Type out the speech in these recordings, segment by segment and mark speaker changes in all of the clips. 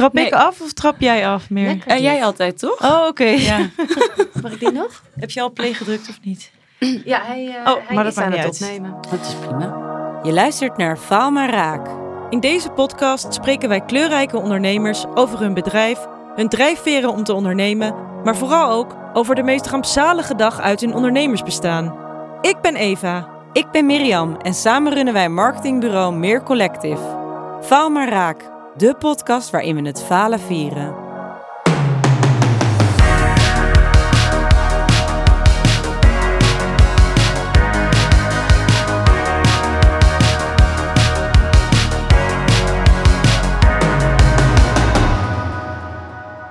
Speaker 1: Trap
Speaker 2: Nee.
Speaker 1: ik af of trap jij af meer?
Speaker 3: Lekker.
Speaker 2: Eh, jij altijd, toch?
Speaker 1: Oh, oké.
Speaker 2: Ja.
Speaker 3: Mag ik die nog?
Speaker 1: Heb je al play gedrukt of niet?
Speaker 3: Ja, hij, eh,
Speaker 1: Oh,
Speaker 3: hij
Speaker 1: maar dat
Speaker 3: aan het
Speaker 1: uit.
Speaker 3: opnemen.
Speaker 2: Dat is prima.
Speaker 1: Je luistert naar Faal maar Raak. In deze podcast spreken wij kleurrijke ondernemers over hun bedrijf, hun drijfveren om te ondernemen, maar vooral ook over de meest rampzalige dag uit hun ondernemersbestaan. Ik ben Eva. Ik ben Mirjam en samen runnen wij marketingbureau Meer Collective. Faal maar Raak, de podcast waarin we het falen vieren.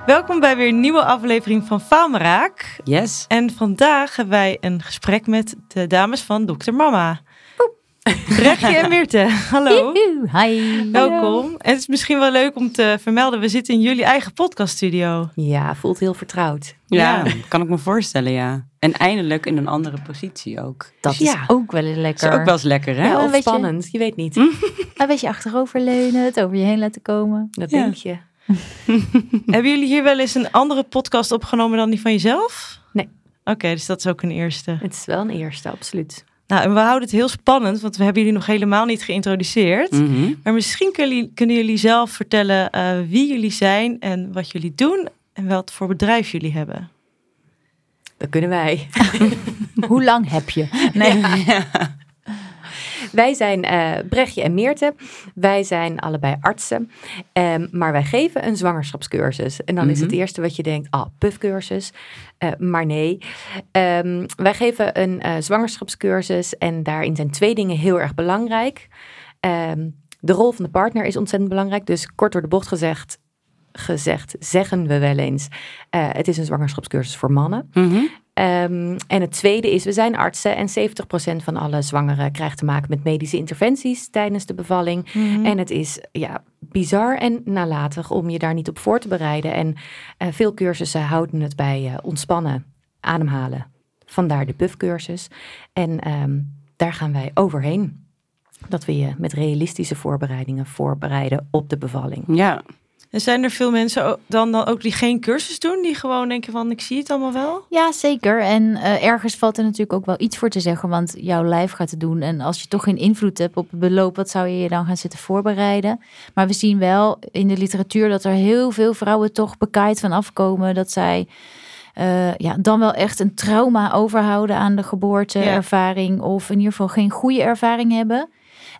Speaker 1: Welkom bij weer een nieuwe aflevering van Faalmeraak.
Speaker 2: Yes.
Speaker 1: En vandaag hebben wij een gesprek met de dames van Dr. Mama. Brechtje en Meerte, hallo.
Speaker 4: Hi.
Speaker 1: Welkom. En het is misschien wel leuk om te vermelden, we zitten in jullie eigen podcaststudio.
Speaker 3: Ja, voelt heel vertrouwd.
Speaker 2: Ja,
Speaker 1: Ja.
Speaker 2: kan ik me voorstellen, ja. En eindelijk in een andere positie ook.
Speaker 4: Dat
Speaker 3: Ja.
Speaker 4: is ook wel eens
Speaker 2: Dat
Speaker 4: lekker.
Speaker 2: is ook wel eens lekker, hè?
Speaker 4: Ja, een
Speaker 3: spannend, je weet niet.
Speaker 4: Een beetje achteroverleunen, het over je heen laten komen.
Speaker 3: Dat
Speaker 2: Ja.
Speaker 3: denk je.
Speaker 1: Hebben jullie hier wel eens een andere podcast opgenomen dan die van jezelf?
Speaker 3: Nee.
Speaker 1: Oké, dus dat is ook een eerste.
Speaker 3: Het is wel een eerste, absoluut.
Speaker 1: Nou, en we houden het heel spannend, want we hebben jullie nog helemaal niet geïntroduceerd.
Speaker 2: Mhm.
Speaker 1: Maar misschien kunnen jullie, kunnen jullie zelf vertellen eh, wie jullie zijn en wat jullie doen en wat voor bedrijf jullie hebben.
Speaker 3: Dat kunnen wij.
Speaker 4: Hoe lang heb je? Nee.
Speaker 3: Wij zijn eh Brechtje en Meerte. Wij zijn allebei artsen. Ehm, maar wij geven een zwangerschapscursus. En dan is het
Speaker 2: Mhm.
Speaker 3: eerste wat je denkt, ah, puffcursus. Eh, maar nee. Ehm, wij geven een eh, zwangerschapscursus. En daarin zijn twee dingen heel erg belangrijk. Ehm, de rol van de partner is ontzettend belangrijk. Dus kort door de bocht gezegd, gezegd zeggen we wel eens. het is een zwangerschapscursus voor mannen.
Speaker 2: Mhm.
Speaker 3: Ehm, en het tweede is, we zijn artsen en 70% van alle zwangeren krijgt te maken met medische interventies tijdens de bevalling. En het is ja, bizar en nalatig om je daar niet op voor te bereiden. En eh, veel cursussen houden het bij eh, ontspannen, ademhalen. Vandaar de puffcursus. En ehm, daar gaan wij overheen. Dat we je met realistische voorbereidingen voorbereiden op de bevalling.
Speaker 2: Ja.
Speaker 1: En zijn er veel mensen dan, dan ook die geen cursus doen, die gewoon denken van ik zie het allemaal wel?
Speaker 4: Ja, zeker. En eh, ergens valt er natuurlijk ook wel iets voor te zeggen, want jouw lijf gaat het doen. En als je toch geen invloed hebt op het beloop, wat zou je je dan gaan zitten voorbereiden? Maar we zien wel in de literatuur dat er heel veel vrouwen toch bekaaid van afkomen dat zij eh, ja, dan wel echt een trauma overhouden aan de geboorteervaring of in ieder geval geen goede ervaring hebben.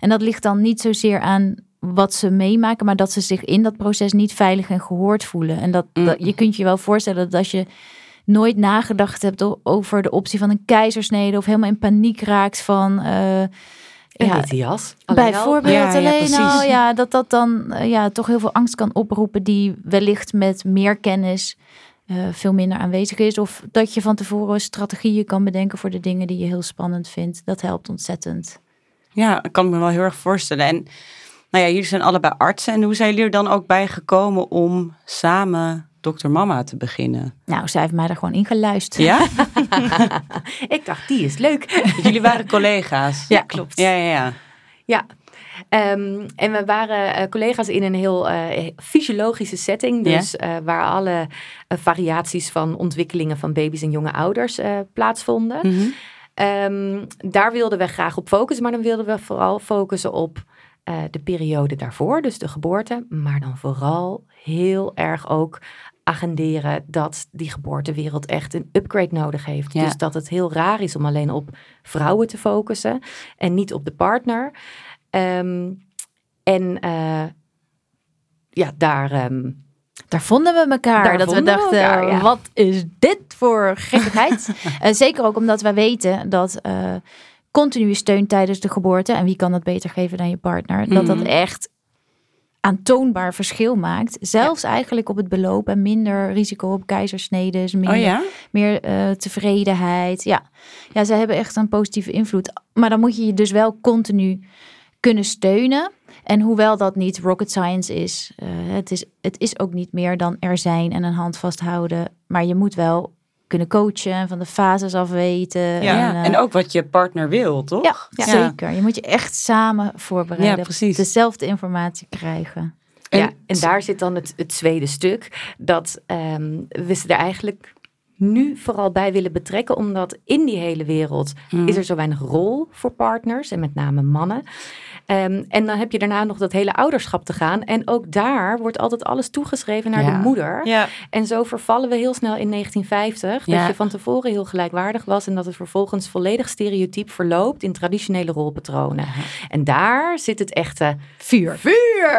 Speaker 4: En dat ligt dan niet zozeer aan wat ze meemaken, maar dat ze zich in dat proces niet veilig en gehoord voelen. En dat,
Speaker 2: Mm.
Speaker 4: dat je kunt je wel voorstellen dat als je nooit nagedacht hebt over de optie van een keizersnede of helemaal in paniek raakt van eh,
Speaker 3: Een
Speaker 4: ja,
Speaker 3: jas.
Speaker 4: bijvoorbeeld
Speaker 2: Ja, ja,
Speaker 4: alleen
Speaker 2: precies.
Speaker 4: al ja dat dat dan eh, ja toch heel veel angst kan oproepen die wellicht met meer kennis eh, veel minder aanwezig is of dat je van tevoren strategieën kan bedenken voor de dingen die je heel spannend vindt. Dat helpt ontzettend.
Speaker 2: ja, dat kan ik me wel heel erg voorstellen. En nou ja, jullie zijn allebei artsen. En hoe zijn jullie er dan ook bij gekomen om samen Dr. Mama te beginnen?
Speaker 4: Nou, zij heeft mij daar gewoon ingeluisterd.
Speaker 2: Ja?
Speaker 3: Ik dacht, die is leuk.
Speaker 2: jullie waren collega's.
Speaker 3: Ja, klopt.
Speaker 2: Ja, ja, ja.
Speaker 3: Ja. Ehm, en we waren eh, collega's in een heel eh, fysiologische setting. Dus eh, waar alle variaties van ontwikkelingen van baby's en jonge ouders plaatsvonden.
Speaker 2: Mhm.
Speaker 3: Ehm, daar wilden we graag op focussen. Maar dan wilden we vooral focussen op eh, de periode daarvoor. Dus de geboorte. Maar dan vooral heel erg ook agenderen dat die geboortewereld echt een upgrade nodig heeft.
Speaker 2: Ja.
Speaker 3: Dus dat het heel raar is om alleen op vrouwen te focussen en niet op de partner. Ehm, en eh, ja, daar. ehm,
Speaker 4: Daar vonden we elkaar.
Speaker 3: Daar
Speaker 4: dat we
Speaker 3: we
Speaker 4: dachten,
Speaker 3: elkaar, ja.
Speaker 4: wat is dit voor gekkigheid? Eh, zeker ook omdat wij weten dat continue steun tijdens de geboorte, en wie kan dat beter geven dan je partner, dat dat
Speaker 2: Mhm.
Speaker 4: echt aantoonbaar verschil maakt. Zelfs eigenlijk op het beloop en minder risico op keizersnedes, minder,
Speaker 2: Oh ja?
Speaker 4: meer eh, tevredenheid. Ja. ja, ze hebben echt een positieve invloed. Maar dan moet je je dus wel continu kunnen steunen. En hoewel dat niet rocket science is, eh, het is, het is ook niet meer dan er zijn en een hand vasthouden. Maar je moet wel kunnen coachen en van de fases af weten.
Speaker 1: Ja,
Speaker 2: Ja,
Speaker 4: eh,
Speaker 2: en ook wat je partner wil, toch?
Speaker 4: ja, zeker. Je moet je echt samen voorbereiden.
Speaker 2: Ja, precies.
Speaker 4: Dezelfde informatie krijgen.
Speaker 3: Ja, en daar zit dan het, het tweede stuk. Dat ehm, we ze er eigenlijk nu vooral bij willen betrekken. Omdat in die hele wereld
Speaker 2: Hmm.
Speaker 3: is er zo weinig rol voor partners. En met name mannen. Ehm, en dan heb je daarna nog dat hele ouderschap te gaan. En ook daar wordt altijd alles toegeschreven naar
Speaker 2: Ja.
Speaker 3: de moeder.
Speaker 1: Ja,
Speaker 3: En zo vervallen we heel snel in 1950.
Speaker 2: Ja.
Speaker 3: Dat je van tevoren heel gelijkwaardig was. En dat het vervolgens volledig stereotyp verloopt in traditionele rolpatronen. En daar zit het echte
Speaker 4: Vuur.
Speaker 3: vuur.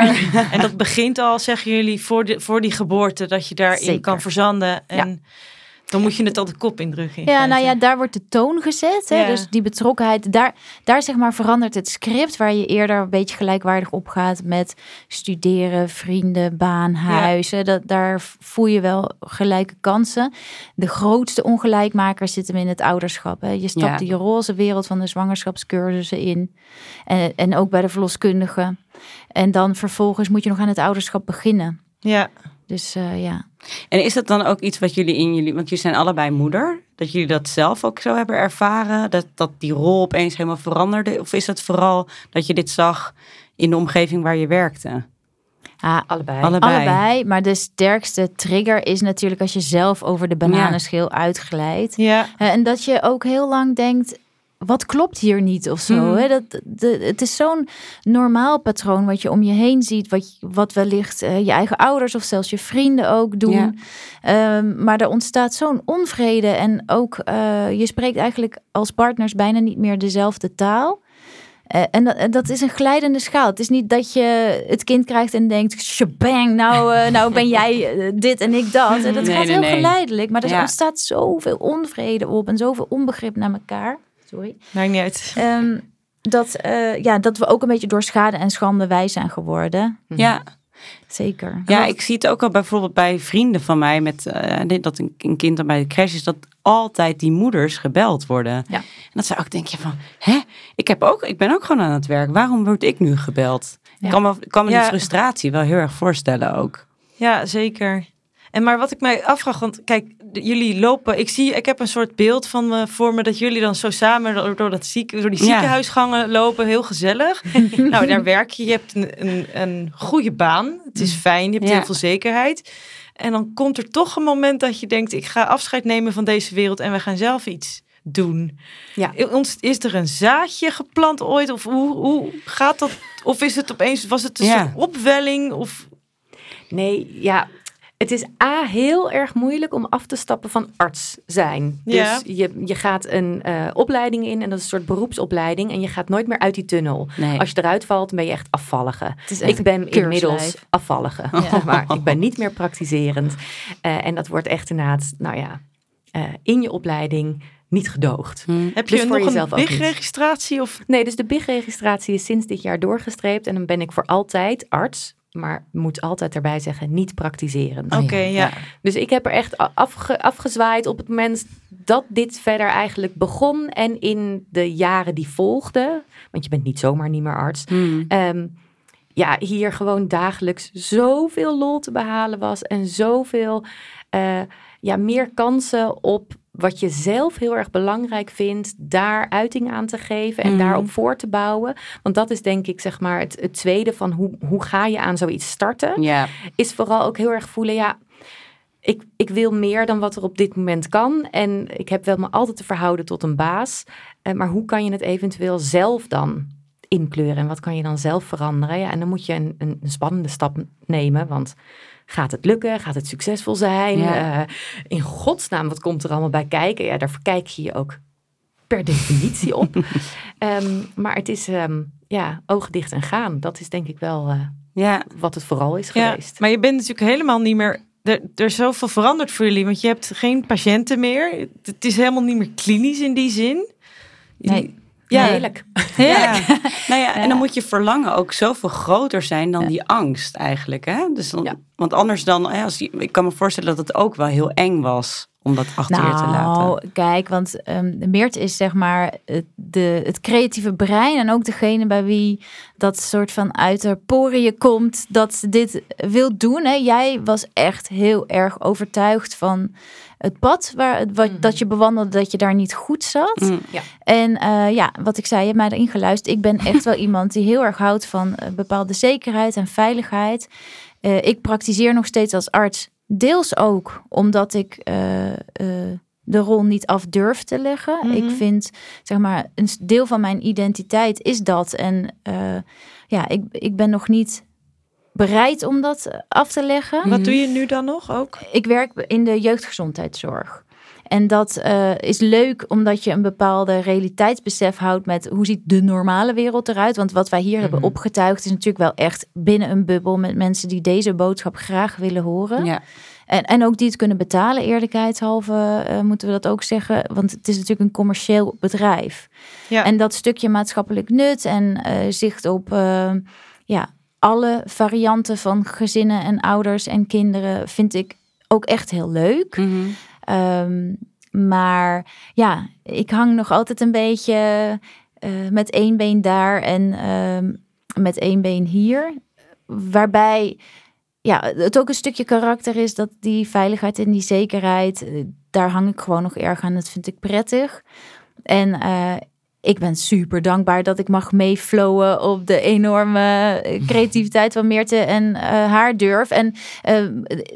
Speaker 1: en dat begint al, zeggen jullie, voor, de, voor die geboorte, dat je daarin
Speaker 3: Zeker.
Speaker 1: kan verzanden. En dan moet je het al de kop indrukken. in
Speaker 4: Ja, nou ja, daar wordt de toon gezet. Hè?
Speaker 1: Ja.
Speaker 4: Dus die betrokkenheid, daar, daar zeg maar verandert het script waar je eerder een beetje gelijkwaardig op gaat met studeren, vrienden, baan, huizen. Dat, daar voel je wel gelijke kansen. De grootste ongelijkmakers zitten hem in het ouderschap. Hè? Je stapt
Speaker 2: Ja.
Speaker 4: die roze wereld van de zwangerschapscursussen in. En, en ook bij de verloskundige. En dan vervolgens moet je nog aan het ouderschap beginnen.
Speaker 1: Ja,
Speaker 4: Dus eh, ja.
Speaker 2: En is dat dan ook iets wat jullie in jullie, want jullie zijn allebei moeder, dat jullie dat zelf ook zo hebben ervaren, dat, dat die rol opeens helemaal veranderde? Of is het vooral dat je dit zag in de omgeving waar je werkte?
Speaker 4: Ah,
Speaker 3: Allebei.
Speaker 2: Allebei.
Speaker 4: Allebei, maar de sterkste trigger is natuurlijk als je zelf over de bananenschil uitglijdt.
Speaker 1: ja.
Speaker 4: Eh, En dat je ook heel lang denkt, wat klopt hier niet of zo.
Speaker 1: Mhm.
Speaker 4: Hè? Dat, de, het is zo'n normaal patroon wat je om je heen ziet, wat, wat wellicht eh, je eigen ouders of zelfs je vrienden ook doen.
Speaker 2: Ja.
Speaker 4: Ehm, maar er ontstaat zo'n onvrede en ook eh, je spreekt eigenlijk als partners bijna niet meer dezelfde taal. Eh, en dat, dat is een glijdende schaal. Het is niet dat je het kind krijgt en denkt, shabang, nou, nou ben jij dit en ik dat. En dat
Speaker 2: Nee,
Speaker 4: gaat
Speaker 2: nee,
Speaker 4: heel
Speaker 2: nee.
Speaker 4: geleidelijk, maar er
Speaker 2: Ja.
Speaker 4: ontstaat zoveel onvrede op en zoveel onbegrip naar elkaar. Sorry.
Speaker 1: Maakt niet uit.
Speaker 4: Ehm, dat, eh, ja, dat we ook een beetje door schade en schande wijs zijn geworden.
Speaker 2: Ja,
Speaker 4: Zeker.
Speaker 2: ja, ik zie het ook al bijvoorbeeld bij vrienden van mij met eh, dat een, een kind dan bij de crash is, dat altijd die moeders gebeld worden.
Speaker 4: Ja.
Speaker 2: En dat ze ook denk je van, hè, ik, heb ook, ik ben ook gewoon aan het werk. Waarom word ik nu gebeld?
Speaker 4: Ja.
Speaker 2: Ik kan me, kan me
Speaker 1: Ja.
Speaker 2: die frustratie wel heel erg voorstellen ook.
Speaker 1: Ja, zeker. En maar wat ik mij afvraag, want kijk, jullie lopen, ik zie, ik heb een soort beeld van me voor me dat jullie dan zo samen door, dat ziek, door die ziekenhuisgangen lopen, heel gezellig. nou, daar werk je, je hebt een, een, een goede baan, het is fijn, je hebt
Speaker 2: Ja.
Speaker 1: heel veel zekerheid. En dan komt er toch een moment dat je denkt, ik ga afscheid nemen van deze wereld en we gaan zelf iets doen.
Speaker 3: Ja.
Speaker 1: Ons- Is er een zaadje geplant ooit? Of hoe, hoe gaat dat? Of is het opeens, was het een
Speaker 2: Ja.
Speaker 1: soort opwelling? Of
Speaker 3: Nee, ja. Het is A, heel erg moeilijk om af te stappen van arts zijn.
Speaker 1: Ja.
Speaker 3: Dus je, je gaat een eh, opleiding in en dat is een soort beroepsopleiding. En je gaat nooit meer uit die tunnel.
Speaker 2: Nee.
Speaker 3: Als je eruit valt, ben je echt afvallige.
Speaker 4: Echt
Speaker 3: Ik ben inmiddels afvallige.
Speaker 4: Ja.
Speaker 3: Maar ik ben niet meer praktiserend. Eh, en dat wordt echt inderdaad, nou ja, eh, in je opleiding niet gedoogd.
Speaker 2: Hm.
Speaker 1: heb
Speaker 3: Dus
Speaker 1: je
Speaker 3: voor
Speaker 1: nog
Speaker 3: jezelf
Speaker 1: een. BIG-registratie? Of
Speaker 3: Nee, dus de BIG-registratie is sinds dit jaar doorgestreept. En dan ben ik voor altijd arts. Maar moet altijd erbij zeggen, niet praktiserend.
Speaker 1: Oké, ja.
Speaker 3: Dus ik heb er echt afge- afgezwaaid op het moment dat dit verder eigenlijk begon. En in de jaren die volgden, want je bent niet zomaar niet meer arts.
Speaker 2: Hm.
Speaker 3: ehm, ja, hier gewoon dagelijks zoveel lol te behalen was. En zoveel eh, ja, meer kansen op wat je zelf heel erg belangrijk vindt, daar uiting aan te geven en
Speaker 2: Mhm.
Speaker 3: daarop voor te bouwen. Want dat is denk ik zeg maar het, het tweede van hoe, hoe ga je aan zoiets starten
Speaker 2: Ja,
Speaker 3: is vooral ook heel erg voelen, ja, ik, ik wil meer dan wat er op dit moment kan. En ik heb wel me altijd te verhouden tot een baas. Eh, maar hoe kan je het eventueel zelf dan inkleuren? En wat kan je dan zelf veranderen? Ja, en dan moet je een, een, een spannende stap nemen, want... Gaat het lukken? Gaat het succesvol zijn?
Speaker 2: Ja.
Speaker 3: Eh, in godsnaam, wat komt er allemaal bij kijken? Ja, daar verkijk je je ook per definitie op. Ehm, maar het is ehm, ja, ogen dicht en gaan. Dat is denk ik wel eh,
Speaker 2: ja,
Speaker 3: wat het vooral is
Speaker 1: ja.
Speaker 3: geweest.
Speaker 1: Maar je bent natuurlijk helemaal niet meer. Er, er is zoveel veranderd voor jullie, want je hebt geen patiënten meer. Het is helemaal niet meer klinisch in die zin.
Speaker 4: Nee.
Speaker 1: Ja,
Speaker 3: Heerlijk.
Speaker 2: Ja. nou ja, en dan moet je verlangen ook zoveel groter zijn dan die angst eigenlijk. Hè? Dus dan,
Speaker 3: Ja.
Speaker 2: Want anders dan, als ik kan me voorstellen dat het ook wel heel eng was om dat achter je te laten?
Speaker 4: Nou, kijk, want um, Meert is zeg maar het, de, het creatieve brein en ook degene bij wie dat soort van uit de poriën komt dat ze dit wil doen. Hè. Jij was echt heel erg overtuigd van het pad waar, wat, mhm. dat je bewandelde, dat je daar niet goed zat.
Speaker 2: Mm.
Speaker 4: Ja. En uh, ja, wat ik zei, je hebt mij erin geluisterd. Ik ben echt wel iemand die heel erg houdt van uh, bepaalde zekerheid en veiligheid. Uh, ik praktiseer nog steeds als arts Deels ook omdat ik uh, uh, de rol niet af durf te leggen. Mm -hmm. Ik vind, zeg maar, een deel van mijn identiteit is dat. En uh, ja, ik, ik ben nog niet bereid om dat af te leggen.
Speaker 1: Wat doe je nu dan nog ook?
Speaker 4: Ik werk in de jeugdgezondheidszorg. En dat uh, is leuk omdat je een bepaalde realiteitsbesef houdt met hoe ziet de normale wereld eruit. Want wat wij hier mm -hmm. hebben opgetuigd is natuurlijk wel echt binnen een bubbel met mensen die deze boodschap graag willen horen.
Speaker 2: Ja.
Speaker 4: En, en ook die het kunnen betalen, eerlijkheidshalve uh, moeten we dat ook zeggen. Want het is natuurlijk een commercieel bedrijf.
Speaker 1: Ja.
Speaker 4: En dat stukje maatschappelijk nut en uh, zicht op uh, ja, alle varianten van gezinnen en ouders en kinderen vind ik ook echt heel leuk.
Speaker 2: Mm -hmm.
Speaker 4: um, maar ja, ik hang nog altijd een beetje uh, met één been daar en uh, met één been hier. Waarbij ja, het ook een stukje karakter is dat die veiligheid en die zekerheid, daar hang ik gewoon nog erg aan. Dat vind ik prettig. En uh, ik ben super dankbaar dat ik mag meeflowen op de enorme creativiteit van Meerte en uh, haar durf. En uh,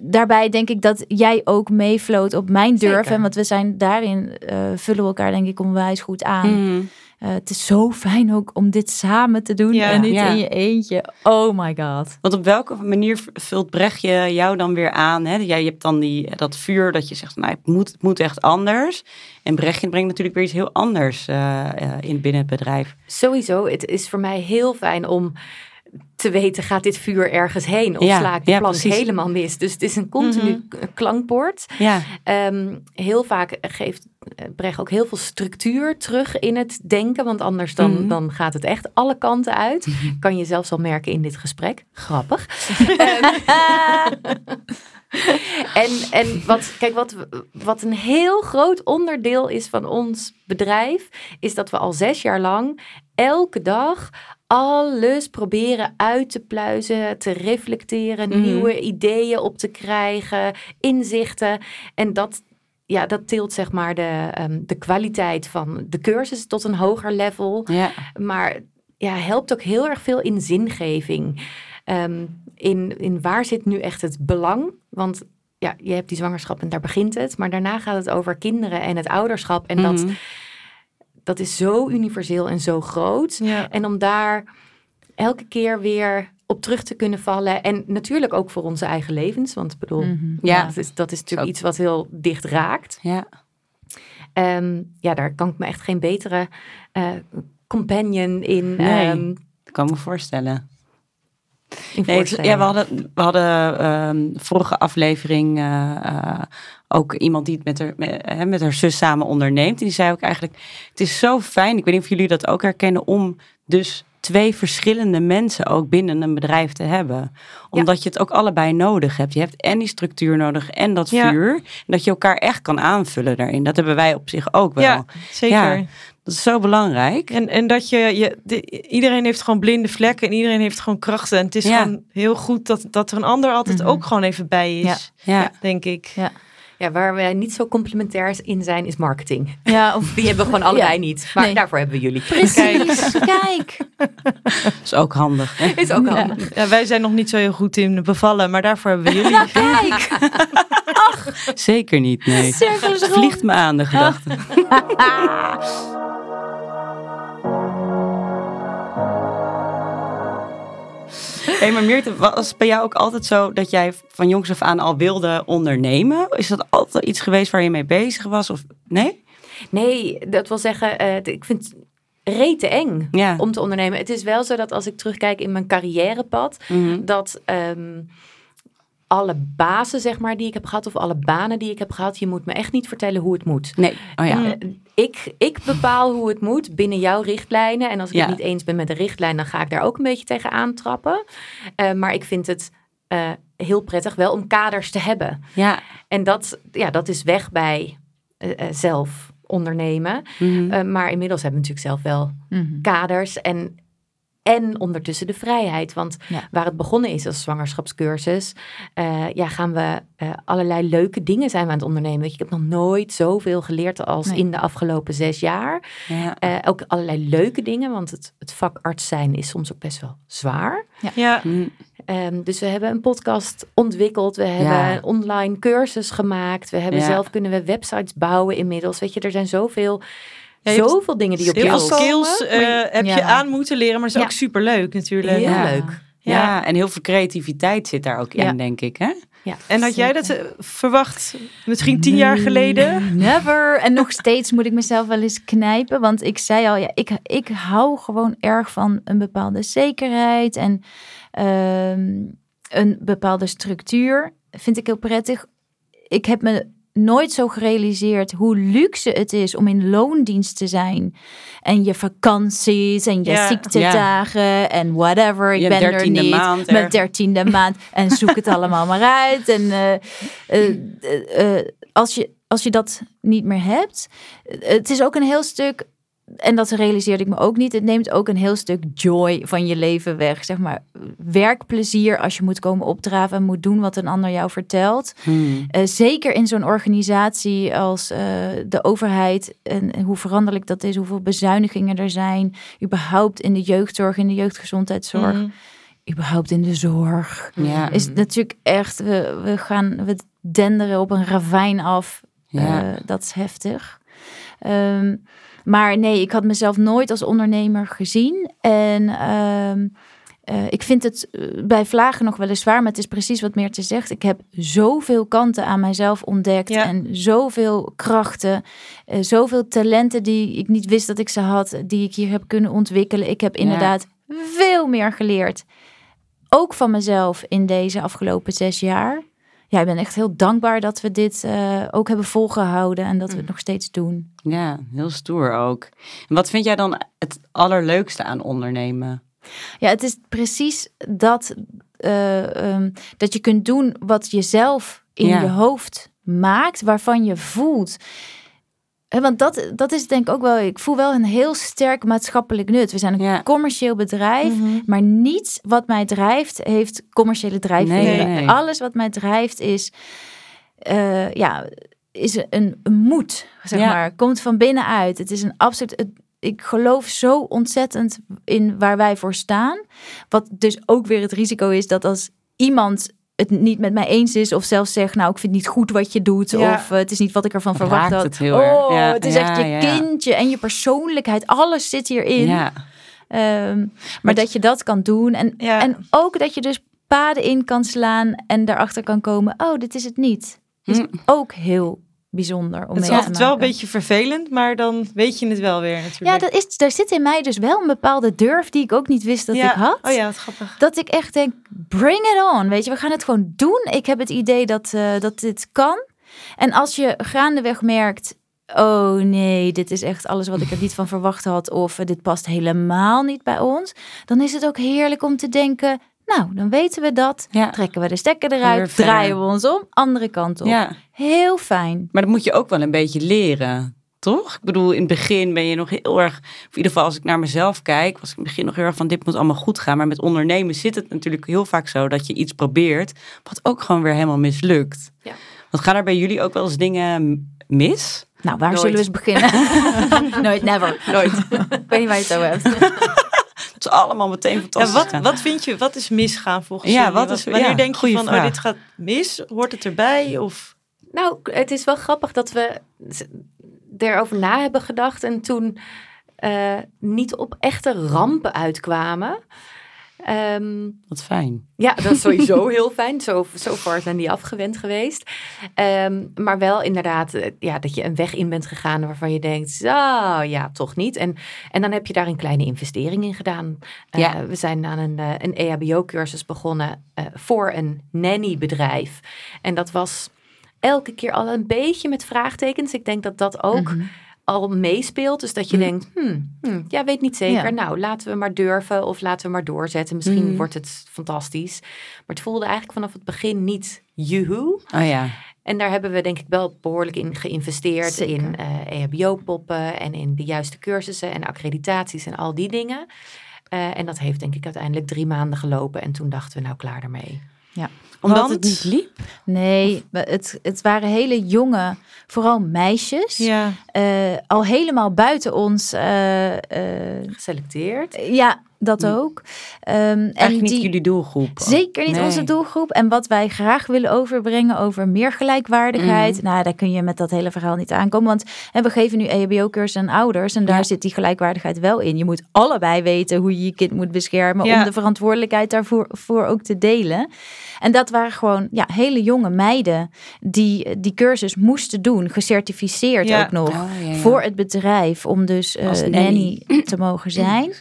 Speaker 4: daarbij denk ik dat jij ook meefloot op mijn durf.
Speaker 2: Zeker.
Speaker 4: En want we zijn daarin, uh, vullen we elkaar denk ik onwijs goed aan.
Speaker 2: Mm.
Speaker 4: Uh, het is zo fijn ook om dit samen te doen
Speaker 1: Ja.
Speaker 4: en niet
Speaker 2: Ja.
Speaker 4: in je eentje. Oh my god.
Speaker 2: Want op welke manier vult Brechtje jou dan weer aan? Hè? Jij hebt dan die, dat vuur dat je zegt, nou, het moet, het moet echt anders. En Brechtje brengt natuurlijk weer iets heel anders uh, uh, in binnen het bedrijf.
Speaker 3: Sowieso, het is voor mij heel fijn om te weten, gaat dit vuur ergens heen? Of
Speaker 2: Ja,
Speaker 3: sla ik de
Speaker 2: ja,
Speaker 3: plank
Speaker 2: precies.
Speaker 3: helemaal mis? Dus het is een continu k- klankbord.
Speaker 2: Ja,
Speaker 3: Ehm, heel vaak geeft eh, Brecht ook heel veel structuur terug in het denken. Want anders dan,
Speaker 2: Mhm.
Speaker 3: dan gaat het echt alle kanten uit. Kan je zelfs al merken in dit gesprek. Grappig. en en wat, kijk, wat, wat een heel groot onderdeel is van ons bedrijf, is dat we al zes jaar lang elke dag alles proberen uit te pluizen, te reflecteren,
Speaker 2: Mhm.
Speaker 3: nieuwe ideeën op te krijgen, inzichten. En dat, ja, dat tilt zeg maar de, ehm, de kwaliteit van de cursus tot een hoger level.
Speaker 2: ja.
Speaker 3: Maar ja, helpt ook heel erg veel in zingeving. Ehm, in, in waar zit nu echt het belang? Want ja, je hebt die zwangerschap en daar begint het. Maar daarna gaat het over kinderen en het ouderschap. En dat,
Speaker 2: Mhm.
Speaker 3: Dat is zo universeel en zo groot.
Speaker 1: Ja.
Speaker 3: En om daar elke keer weer op terug te kunnen vallen. En natuurlijk ook voor onze eigen levens. Want ik bedoel,
Speaker 4: Mhm.
Speaker 2: Ja.
Speaker 3: dat, is, dat is natuurlijk
Speaker 2: Zo.
Speaker 3: iets wat heel dicht raakt.
Speaker 2: ja.
Speaker 3: Ehm, ja, daar kan ik me echt geen betere eh, companion in,
Speaker 2: Nee. Dat kan me voorstellen. Nee, het- ja, we hadden, we hadden ehm, vorige aflevering eh, eh, ook iemand die het met haar, met, hè, met haar zus samen onderneemt. En die zei ook eigenlijk, het is zo fijn, ik weet niet of jullie dat ook herkennen, om dus twee verschillende mensen ook binnen een bedrijf te hebben. Omdat je het ook allebei nodig hebt. Je hebt en die structuur nodig en dat
Speaker 1: Ja.
Speaker 2: vuur. En dat je elkaar echt kan aanvullen daarin. Dat hebben wij op zich ook wel.
Speaker 1: Ja, zeker.
Speaker 2: Ja. Dat is zo belangrijk.
Speaker 1: En, en dat je, je de- iedereen heeft gewoon blinde vlekken en iedereen heeft gewoon krachten. En het is
Speaker 2: Ja.
Speaker 1: gewoon heel goed dat, dat er een ander altijd
Speaker 4: Mhm.
Speaker 1: ook gewoon even bij is,
Speaker 2: Ja.
Speaker 1: denk ik.
Speaker 4: Ja.
Speaker 3: Ja, waar wij niet zo complementair in zijn, is marketing.
Speaker 4: Ja, of
Speaker 3: Die hebben we gewoon allebei
Speaker 4: Ja.
Speaker 3: niet. Maar
Speaker 4: Nee.
Speaker 3: daarvoor hebben we jullie.
Speaker 4: precies. Kijk.
Speaker 2: Dat is ook handig. Hè?
Speaker 3: Is ook
Speaker 4: Ja.
Speaker 3: handig.
Speaker 1: Ja, wij zijn nog niet zo heel goed in bevallen, maar daarvoor hebben we jullie.
Speaker 4: Kijk.
Speaker 2: Zeker niet, nee. Vliegt me aan, de gedachte. Hé, maar Meerte, was bij jou ook altijd zo dat jij van jongs af aan al wilde ondernemen? Is dat altijd iets geweest waar je mee bezig was? Of nee?
Speaker 3: Nee, dat wil zeggen, eh, ik vind het rete eng
Speaker 2: Ja.
Speaker 3: om te ondernemen. Het is wel zo dat als ik terugkijk in mijn carrièrepad,
Speaker 2: Mhm.
Speaker 3: dat ehm, alle bazen, zeg maar, die ik heb gehad, of alle banen die ik heb gehad, je moet me echt niet vertellen hoe het moet.
Speaker 2: Nee. Oh ja.
Speaker 1: Mm.
Speaker 3: Ik, ik bepaal hoe het moet binnen jouw richtlijnen. En als ik
Speaker 2: Ja.
Speaker 3: het niet eens ben met de richtlijn, dan ga ik daar ook een beetje tegen aantrappen. Eh, maar ik vind het eh, heel prettig wel om kaders te hebben.
Speaker 2: Ja.
Speaker 3: En dat, ja, dat is weg bij eh, zelf ondernemen.
Speaker 2: Mhm.
Speaker 3: Maar inmiddels hebben we natuurlijk zelf wel
Speaker 4: Mhm.
Speaker 3: kaders en, en ondertussen de vrijheid. Want
Speaker 4: Ja.
Speaker 3: waar het begonnen is als zwangerschapscursus, eh, ja, gaan we eh, allerlei leuke dingen zijn we aan het ondernemen. Weet je, ik heb nog nooit zoveel geleerd als
Speaker 4: Nee.
Speaker 3: in de afgelopen zes jaar.
Speaker 2: ja.
Speaker 3: Eh, ook allerlei leuke dingen, want het, het vak arts zijn is soms ook best wel zwaar.
Speaker 1: Ja,
Speaker 2: Mhm.
Speaker 3: Ehm, dus we hebben een podcast ontwikkeld. We hebben een online cursus gemaakt. We hebben
Speaker 2: Ja.
Speaker 3: zelf kunnen we websites bouwen inmiddels. Weet je, er zijn zoveel, zoveel dingen die op je
Speaker 1: heel veel
Speaker 3: afkomen.
Speaker 1: skills eh, heb je aan moeten leren, maar dat is
Speaker 4: Ja.
Speaker 1: ook super leuk natuurlijk.
Speaker 3: Heel
Speaker 2: Ja.
Speaker 3: leuk.
Speaker 2: Ja. en heel veel creativiteit zit daar ook in, denk ik. Hè?
Speaker 3: Ja,
Speaker 1: En had jij dat eh, verwacht misschien tien jaar geleden?
Speaker 4: Never. En nog steeds moet ik mezelf wel eens knijpen. Want ik zei al, ja, ik, ik hou gewoon erg van een bepaalde zekerheid en ehm, een bepaalde structuur. Vind ik heel prettig. Ik heb me nooit zo gerealiseerd hoe luxe het is om in loondienst te zijn. En je vakanties en je
Speaker 1: Ja.
Speaker 4: ziektedagen en whatever. Ik
Speaker 2: Je
Speaker 4: ben er niet.
Speaker 2: maand
Speaker 4: Mijn
Speaker 2: er.
Speaker 4: dertiende maand. En zoek het allemaal maar uit. En eh, eh, eh, als, je, als je dat niet meer hebt. Het is ook een heel stuk. En dat realiseerde ik me ook niet. Het neemt ook een heel stuk joy van je leven weg. Zeg maar werkplezier als je moet komen opdraven en moet doen wat een ander jou vertelt.
Speaker 2: Hmm.
Speaker 4: Eh, zeker in zo'n organisatie als eh, de overheid en, hoe veranderlijk dat is, hoeveel bezuinigingen er zijn, überhaupt in de jeugdzorg, in de jeugdgezondheidszorg,
Speaker 1: Mhm.
Speaker 4: überhaupt in de zorg.
Speaker 2: Ja.
Speaker 4: Is het natuurlijk echt, we, we gaan, we denderen op een ravijn af.
Speaker 2: Ja.
Speaker 4: Eh, dat is heftig. Ehm, maar nee, ik had mezelf nooit als ondernemer gezien. En ehm, eh, ik vind het eh, bij vlagen nog wel eens zwaar, maar het is precies wat meer te zegt. Ik heb zoveel kanten aan mijzelf ontdekt
Speaker 1: Ja.
Speaker 4: en zoveel krachten, eh, zoveel talenten die ik niet wist dat ik ze had, die ik hier heb kunnen ontwikkelen. Ik heb
Speaker 2: Ja.
Speaker 4: inderdaad veel meer geleerd. Ook van mezelf in deze afgelopen zes jaar. Ja, ik ben echt heel dankbaar dat we dit eh, ook hebben volgehouden en dat we het nog steeds doen.
Speaker 2: ja, heel stoer ook. En wat vind jij dan het allerleukste aan ondernemen?
Speaker 4: Ja, het is precies dat, eh, ehm, dat je kunt doen wat je zelf in
Speaker 2: Ja.
Speaker 4: je hoofd maakt, waarvan je voelt. Want dat, dat is denk ik ook wel, ik voel wel een heel sterk maatschappelijk nut. We zijn een
Speaker 2: Ja.
Speaker 4: commercieel bedrijf,
Speaker 1: Mhm.
Speaker 4: maar niets wat mij drijft heeft commerciële drijfveren.
Speaker 2: Nee, nee.
Speaker 4: Alles wat mij drijft is, eh, ja, is een, een moed, zeg
Speaker 2: Ja.
Speaker 4: maar. Komt van binnenuit. Het is een absoluut. het- ik geloof zo ontzettend in waar wij voor staan. Wat dus ook weer het risico is dat als iemand het niet met mij eens is of zelfs zegt, nou, ik vind het niet goed wat je doet
Speaker 1: Ja.
Speaker 4: of eh, het is niet wat ik ervan verwacht
Speaker 2: Raakt
Speaker 4: had.
Speaker 2: het
Speaker 4: oh,
Speaker 2: Ja,
Speaker 4: het is
Speaker 2: ja,
Speaker 4: echt je kindje en je persoonlijkheid, alles zit hierin.
Speaker 2: Ja,
Speaker 4: Ehm, maar
Speaker 1: het-
Speaker 4: dat je dat kan doen. En,
Speaker 1: Ja.
Speaker 4: en ook dat je dus paden in kan slaan en daarachter kan komen. Oh, dit is het niet. Is
Speaker 2: Hm.
Speaker 4: ook heel bijzonder om
Speaker 1: Het is wel een beetje vervelend, maar dan weet je het wel weer natuurlijk.
Speaker 4: Ja, dat is, daar zit in mij dus wel een bepaalde durf die ik ook niet wist dat
Speaker 1: Ja.
Speaker 4: ik had.
Speaker 1: Oh ja, wat grappig.
Speaker 4: Dat ik echt denk, bring it on. Weet je, we gaan het gewoon doen. Ik heb het idee dat, eh, dat dit kan. En als je gaandeweg merkt, oh nee, dit is echt alles wat ik er niet van verwacht had. Of eh, dit past helemaal niet bij ons. Dan is het ook heerlijk om te denken, nou, dan weten we dat.
Speaker 2: ja.
Speaker 4: Trekken we de stekker eruit, draaien we ons om, andere kant op.
Speaker 2: ja.
Speaker 4: Heel fijn.
Speaker 2: Maar dat moet je ook wel een beetje leren, toch? Ik bedoel, in het begin ben je nog heel erg, of in ieder geval als ik naar mezelf kijk, was ik in het begin nog heel erg van dit moet allemaal goed gaan. Maar met ondernemen zit het natuurlijk heel vaak zo dat je iets probeert, wat ook gewoon weer helemaal mislukt.
Speaker 3: Ja.
Speaker 2: Want gaan er bij jullie ook wel eens dingen mis?
Speaker 4: Nou, waar
Speaker 3: Nooit.
Speaker 4: zullen we eens beginnen? Nooit, never.
Speaker 3: Nooit.
Speaker 4: Ik weet niet waar je het over hebt.
Speaker 2: Is allemaal meteen
Speaker 1: Ja,
Speaker 2: fantastisch.
Speaker 1: wat,
Speaker 2: gaan.
Speaker 1: wat vind je, wat is misgaan volgens
Speaker 2: Ja, wat
Speaker 1: Wat-
Speaker 2: is-
Speaker 1: wanneer
Speaker 2: ja,
Speaker 1: denk je van, oh, dit gaat mis? Hoort het erbij? Of...
Speaker 3: Nou, het is wel grappig dat we erover na hebben gedacht en toen eh, niet op echte rampen uitkwamen. Ehm,
Speaker 2: Wat fijn.
Speaker 3: ja, dat is sowieso heel fijn. Zo, zo ver zijn die afgewend geweest. Ehm, maar wel inderdaad eh, ja, dat je een weg in bent gegaan waarvan je denkt, ah ja, toch niet. En, en dan heb je daar een kleine investering in gedaan. Eh,
Speaker 2: Ja.
Speaker 3: We zijn aan een, eh, een EHBO-cursus begonnen voor een nanny-bedrijf. En dat was elke keer al een beetje met vraagtekens. Ik denk dat dat ook
Speaker 4: Mhm.
Speaker 3: Al meespeelt. Dus dat je
Speaker 2: Mhm.
Speaker 3: denkt, hmm, hmm, ja, weet niet zeker.
Speaker 4: Ja.
Speaker 3: Nou, laten we maar durven of laten we maar doorzetten. Misschien
Speaker 2: Mhm.
Speaker 3: wordt het fantastisch. Maar het voelde eigenlijk vanaf het begin niet juhu.
Speaker 2: Oh ja.
Speaker 3: En daar hebben we denk ik wel behoorlijk in geïnvesteerd.
Speaker 4: Zeker.
Speaker 3: In eh EHBO-poppen en in de juiste cursussen en accreditaties en al die dingen. Eh, en dat heeft denk ik uiteindelijk drie maanden gelopen. En toen dachten we nou klaar ermee.
Speaker 2: Omdat
Speaker 1: Want-
Speaker 2: het niet liep?
Speaker 4: Nee, het, het waren hele jonge, vooral meisjes.
Speaker 1: Ja.
Speaker 4: eh, al helemaal buiten ons. eh, eh,
Speaker 3: Geselecteerd.
Speaker 4: ja, dat
Speaker 2: Mm.
Speaker 4: ook. Ehm, en
Speaker 2: niet
Speaker 4: die,
Speaker 2: jullie doelgroep.
Speaker 4: Zeker niet
Speaker 2: Nee.
Speaker 4: onze doelgroep. En wat wij graag willen overbrengen over meer gelijkwaardigheid.
Speaker 2: Mhm.
Speaker 4: Nou, daar kun je met dat hele verhaal niet aankomen. Want we geven nu E EHBO-cursus aan ouders. En daar
Speaker 2: Ja.
Speaker 4: zit die gelijkwaardigheid wel in. Je moet allebei weten hoe je je kind moet beschermen.
Speaker 1: Ja.
Speaker 4: Om de verantwoordelijkheid daarvoor voor ook te delen. En dat waren gewoon ja, hele jonge meiden die die cursus moesten doen. Gecertificeerd
Speaker 1: Ja.
Speaker 4: ook nog.
Speaker 2: Oh.
Speaker 4: Voor het bedrijf om dus
Speaker 2: Als
Speaker 4: nanny.
Speaker 2: nanny.
Speaker 4: te mogen zijn.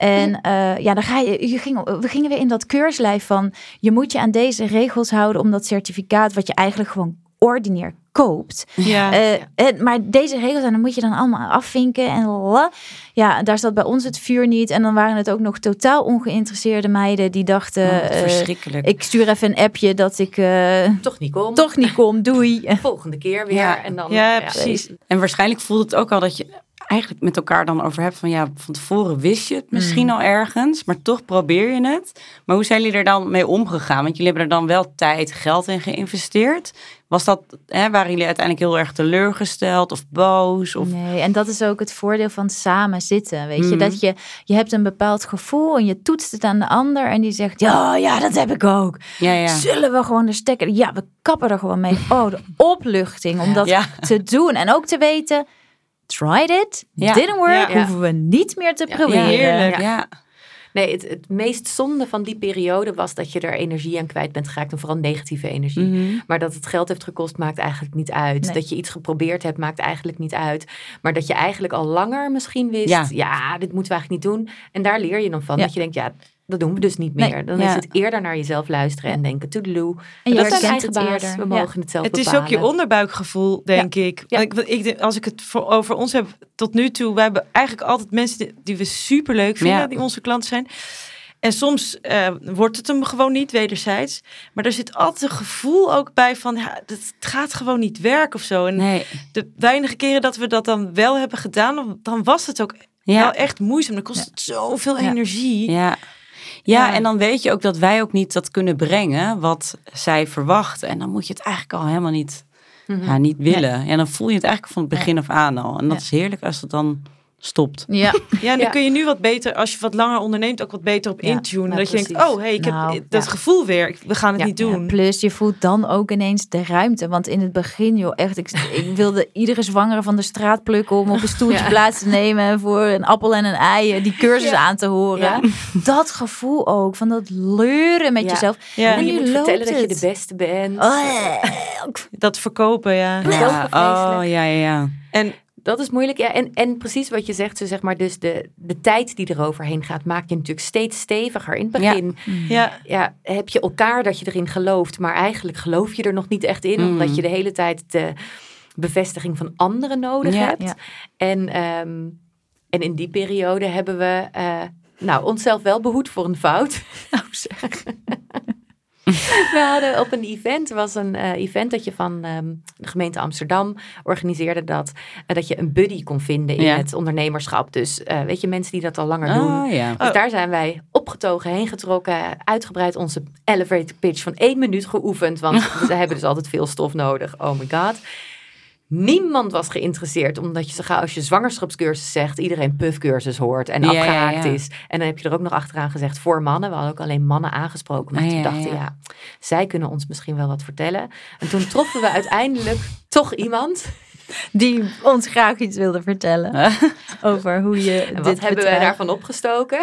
Speaker 4: En eh, ja, dan ga je, je ging, we gingen weer in dat keurslijf van je moet je aan deze regels houden om dat certificaat wat je eigenlijk gewoon ordinair koopt.
Speaker 1: Ja.
Speaker 4: Eh, en, maar deze regels, en dan moet je dan allemaal afvinken en la. Ja, daar zat bij ons het vuur niet. En dan waren het ook nog totaal ongeïnteresseerde meiden die dachten,
Speaker 2: Oh,
Speaker 4: eh,
Speaker 2: verschrikkelijk.
Speaker 4: ik stuur even een appje dat ik eh,
Speaker 3: Toch niet kom.
Speaker 4: toch niet kom, doei.
Speaker 3: Volgende keer weer.
Speaker 2: Ja.
Speaker 3: En dan,
Speaker 1: Ja, precies.
Speaker 2: En waarschijnlijk voelt het ook al dat je eigenlijk met elkaar dan over hebt van ja, van tevoren wist je het misschien
Speaker 4: Mm.
Speaker 2: al ergens, maar toch probeer je het. Maar hoe zijn jullie er dan mee omgegaan? Want jullie hebben er dan wel tijd, geld in geïnvesteerd. Was dat, hè, waren jullie uiteindelijk heel erg teleurgesteld of boos? Of,
Speaker 4: Nee, en dat is ook het voordeel van samen zitten. Weet je,
Speaker 2: Mhm.
Speaker 4: dat je, je hebt een bepaald gevoel en je toetst het aan de ander en die zegt, ja, ja, dat heb ik ook.
Speaker 2: ja, ja.
Speaker 4: Zullen we gewoon de stekker? Ja, we kappen er gewoon mee. Oh, de opluchting om dat
Speaker 2: Ja.
Speaker 4: te doen. En ook te weten, tried it,
Speaker 2: Ja.
Speaker 4: didn't work,
Speaker 3: Ja.
Speaker 4: hoeven we niet meer te
Speaker 3: Ja,
Speaker 4: proberen.
Speaker 1: heerlijk.
Speaker 3: Ja. Nee, het, het meest zonde van die periode was dat je er energie aan kwijt bent geraakt. En vooral negatieve energie.
Speaker 2: Mhm.
Speaker 3: Maar dat het geld heeft gekost, maakt eigenlijk niet uit.
Speaker 4: Nee.
Speaker 3: Dat je iets geprobeerd hebt, maakt eigenlijk niet uit. Maar dat je eigenlijk al langer misschien wist,
Speaker 2: Ja.
Speaker 3: ja, dit moeten we eigenlijk niet doen. En daar leer je dan van.
Speaker 4: Ja.
Speaker 3: Dat je denkt, ja, dat doen we dus niet
Speaker 4: Nee.
Speaker 3: meer. Dan
Speaker 2: Ja.
Speaker 3: is het eerder naar jezelf luisteren en denken, toedeloe.
Speaker 4: En je
Speaker 3: dat zijn eigen
Speaker 4: het
Speaker 3: baas,
Speaker 4: eerder.
Speaker 3: we
Speaker 4: Ja.
Speaker 3: mogen het zelf
Speaker 1: Het is
Speaker 3: bepalen.
Speaker 1: ook je onderbuikgevoel, denk ik.
Speaker 3: Ja.
Speaker 1: Want ik, want ik denk, als ik het voor, over ons heb tot nu toe, wij hebben eigenlijk altijd mensen die, die we super leuk vinden,
Speaker 2: Ja.
Speaker 1: die onze klanten zijn. En soms eh, wordt het hem gewoon niet wederzijds. Maar er zit altijd een gevoel ook bij van, ja, het gaat gewoon niet werken of zo. En
Speaker 2: Nee.
Speaker 1: de weinige keren dat we dat dan wel hebben gedaan, dan was het ook
Speaker 2: Ja.
Speaker 1: wel echt moeizaam. Dan kost het zoveel
Speaker 4: Ja.
Speaker 1: energie.
Speaker 2: Ja.
Speaker 1: Ja.
Speaker 2: Ja, en dan weet je ook dat wij ook niet dat kunnen brengen wat zij verwachten. En dan moet je het eigenlijk al helemaal niet,
Speaker 3: Mhm.
Speaker 2: ja, niet willen. En dan voel je het eigenlijk van het begin af aan al. En dat is heerlijk als het dan stopt.
Speaker 4: Ja,
Speaker 1: Ja, en dan
Speaker 3: Ja.
Speaker 1: kun je nu wat beter, als je wat langer onderneemt, ook wat beter op
Speaker 3: Ja,
Speaker 1: intunen.
Speaker 3: nou,
Speaker 1: dat je denkt, oh, hey, ik heb
Speaker 4: Nou,
Speaker 1: dat
Speaker 3: ja.
Speaker 1: gevoel weer. Ik- We gaan het
Speaker 3: Ja,
Speaker 1: niet
Speaker 3: ja,
Speaker 1: doen.
Speaker 4: plus je voelt dan ook ineens de ruimte. Want in het begin, joh, echt, ik, ik wilde iedere zwangere van de straat plukken om op een stoeltje
Speaker 3: Ja.
Speaker 4: plaats te nemen voor een appel en een ei, eh, die cursus
Speaker 3: Ja.
Speaker 4: aan te horen.
Speaker 3: Ja.
Speaker 4: Dat gevoel ook, van dat leuren met
Speaker 3: Ja.
Speaker 4: jezelf.
Speaker 1: Ja,
Speaker 3: En je
Speaker 4: nu
Speaker 3: moet
Speaker 4: loopt
Speaker 3: vertellen dat je de beste bent.
Speaker 4: Oh,
Speaker 1: dat verkopen, ja.
Speaker 2: Oh, ja, ja, ja.
Speaker 1: En
Speaker 3: Dat is moeilijk. Ja, en, en precies wat je zegt, zo zeg maar, dus de, de tijd die eroverheen gaat, maak je natuurlijk steeds steviger. In het begin
Speaker 1: ja,
Speaker 3: ja, heb je elkaar dat je erin gelooft, maar eigenlijk geloof je er nog niet echt in,
Speaker 2: Mm.
Speaker 3: omdat je de hele tijd de bevestiging van anderen nodig
Speaker 2: Ja.
Speaker 3: hebt.
Speaker 4: Ja.
Speaker 3: En, ehm, en in die periode hebben we eh, nou, onszelf wel behoed voor een fout. Nou zeg. We hadden op een event, was een eh, event dat je van ehm, de gemeente Amsterdam organiseerde dat, eh, dat je een buddy kon vinden in
Speaker 2: Ja.
Speaker 3: het ondernemerschap. Dus eh, weet je, mensen die dat al langer doen.
Speaker 2: Oh, ja.
Speaker 3: Dus
Speaker 1: Oh.
Speaker 3: daar zijn wij opgetogen, heen getrokken, uitgebreid onze elevator pitch van één minuut geoefend. Want we hebben dus altijd veel stof nodig. Oh my god. Niemand was geïnteresseerd, omdat je zo gauw als je zwangerschapscursus zegt, iedereen puffcursus hoort en afgehaakt is. En dan heb je er ook nog achteraan gezegd voor mannen. We hadden ook alleen mannen aangesproken. Maar
Speaker 2: Ah,
Speaker 3: we
Speaker 2: ja,
Speaker 3: dachten,
Speaker 2: ja.
Speaker 3: ja, zij kunnen ons misschien wel wat vertellen. En toen troffen we uiteindelijk toch iemand.
Speaker 4: Die ons graag iets wilde vertellen over hoe je
Speaker 3: En
Speaker 4: dit
Speaker 3: wat hebben wij
Speaker 4: bedrijf-
Speaker 3: daarvan opgestoken?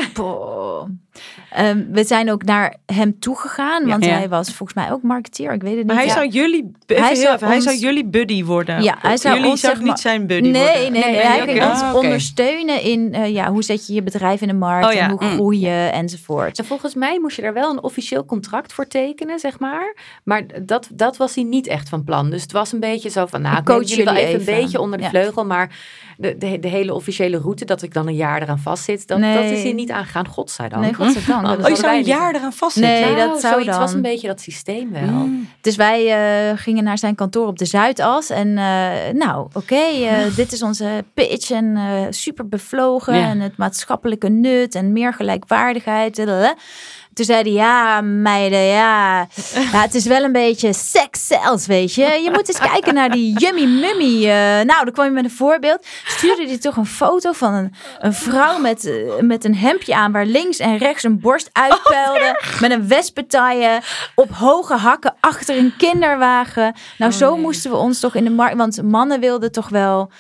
Speaker 4: Ehm, we zijn ook naar hem toegegaan, want
Speaker 2: Ja.
Speaker 4: hij was volgens mij ook marketeer. Ik weet het niet.
Speaker 1: maar hij
Speaker 4: Ja.
Speaker 1: zou jullie,
Speaker 4: Hij zou
Speaker 1: even, hij
Speaker 4: ons-
Speaker 1: zou jullie buddy worden.
Speaker 4: Ja, hij zou
Speaker 1: jullie
Speaker 4: ons,
Speaker 1: zou
Speaker 4: zeg maar-
Speaker 1: niet zijn buddy
Speaker 4: Nee,
Speaker 1: worden.
Speaker 4: nee, nee,
Speaker 3: Nee,
Speaker 4: Hij ging ons
Speaker 2: Ah,
Speaker 4: ondersteunen in eh, ja, hoe zet je je bedrijf in de markt
Speaker 1: Oh ja,
Speaker 4: en hoe
Speaker 2: mm.
Speaker 4: groei je enzovoort.
Speaker 3: En volgens mij moest je daar wel een officieel contract voor tekenen, zeg maar. Maar dat, dat was hij niet echt van plan. Dus het was een beetje zo van, nou,
Speaker 4: Ik coach
Speaker 3: jullie wel even een beetje onder de
Speaker 4: Ja.
Speaker 3: vleugel, maar de, de, de hele officiële route, dat ik dan een jaar eraan vastzit, dat,
Speaker 4: Nee.
Speaker 3: dat is hier niet aangegaan, godzijdank.
Speaker 4: Nee, godzijdank.
Speaker 3: Oh,
Speaker 4: Dat
Speaker 2: Oh,
Speaker 4: is
Speaker 2: je zou een
Speaker 3: niet.
Speaker 2: jaar eraan vastzitten?
Speaker 4: Nee,
Speaker 3: Nou,
Speaker 4: dat zou
Speaker 3: zoiets
Speaker 4: dan.
Speaker 3: was een beetje dat systeem wel.
Speaker 2: Mm.
Speaker 4: Dus wij eh, gingen naar zijn kantoor op de Zuidas. En eh, nou, oké, eh, dit is onze pitch. En eh, super bevlogen.
Speaker 2: Ja.
Speaker 4: En het maatschappelijke nut. En meer gelijkwaardigheid. Toen zei hij, ja, meiden, ja. ja. Het is wel een beetje sex zelfs, weet je. Je moet eens kijken naar die yummy mummy. eh. nou, dan kwam je met een voorbeeld. Stuurde hij toch een foto van een, een vrouw met, eh, met een hemdje aan... waar links en rechts een borst uitpuilde. met een wespentaille op hoge hakken achter een kinderwagen. Nou, zo moesten we ons toch in de markt... Want mannen wilden toch wel...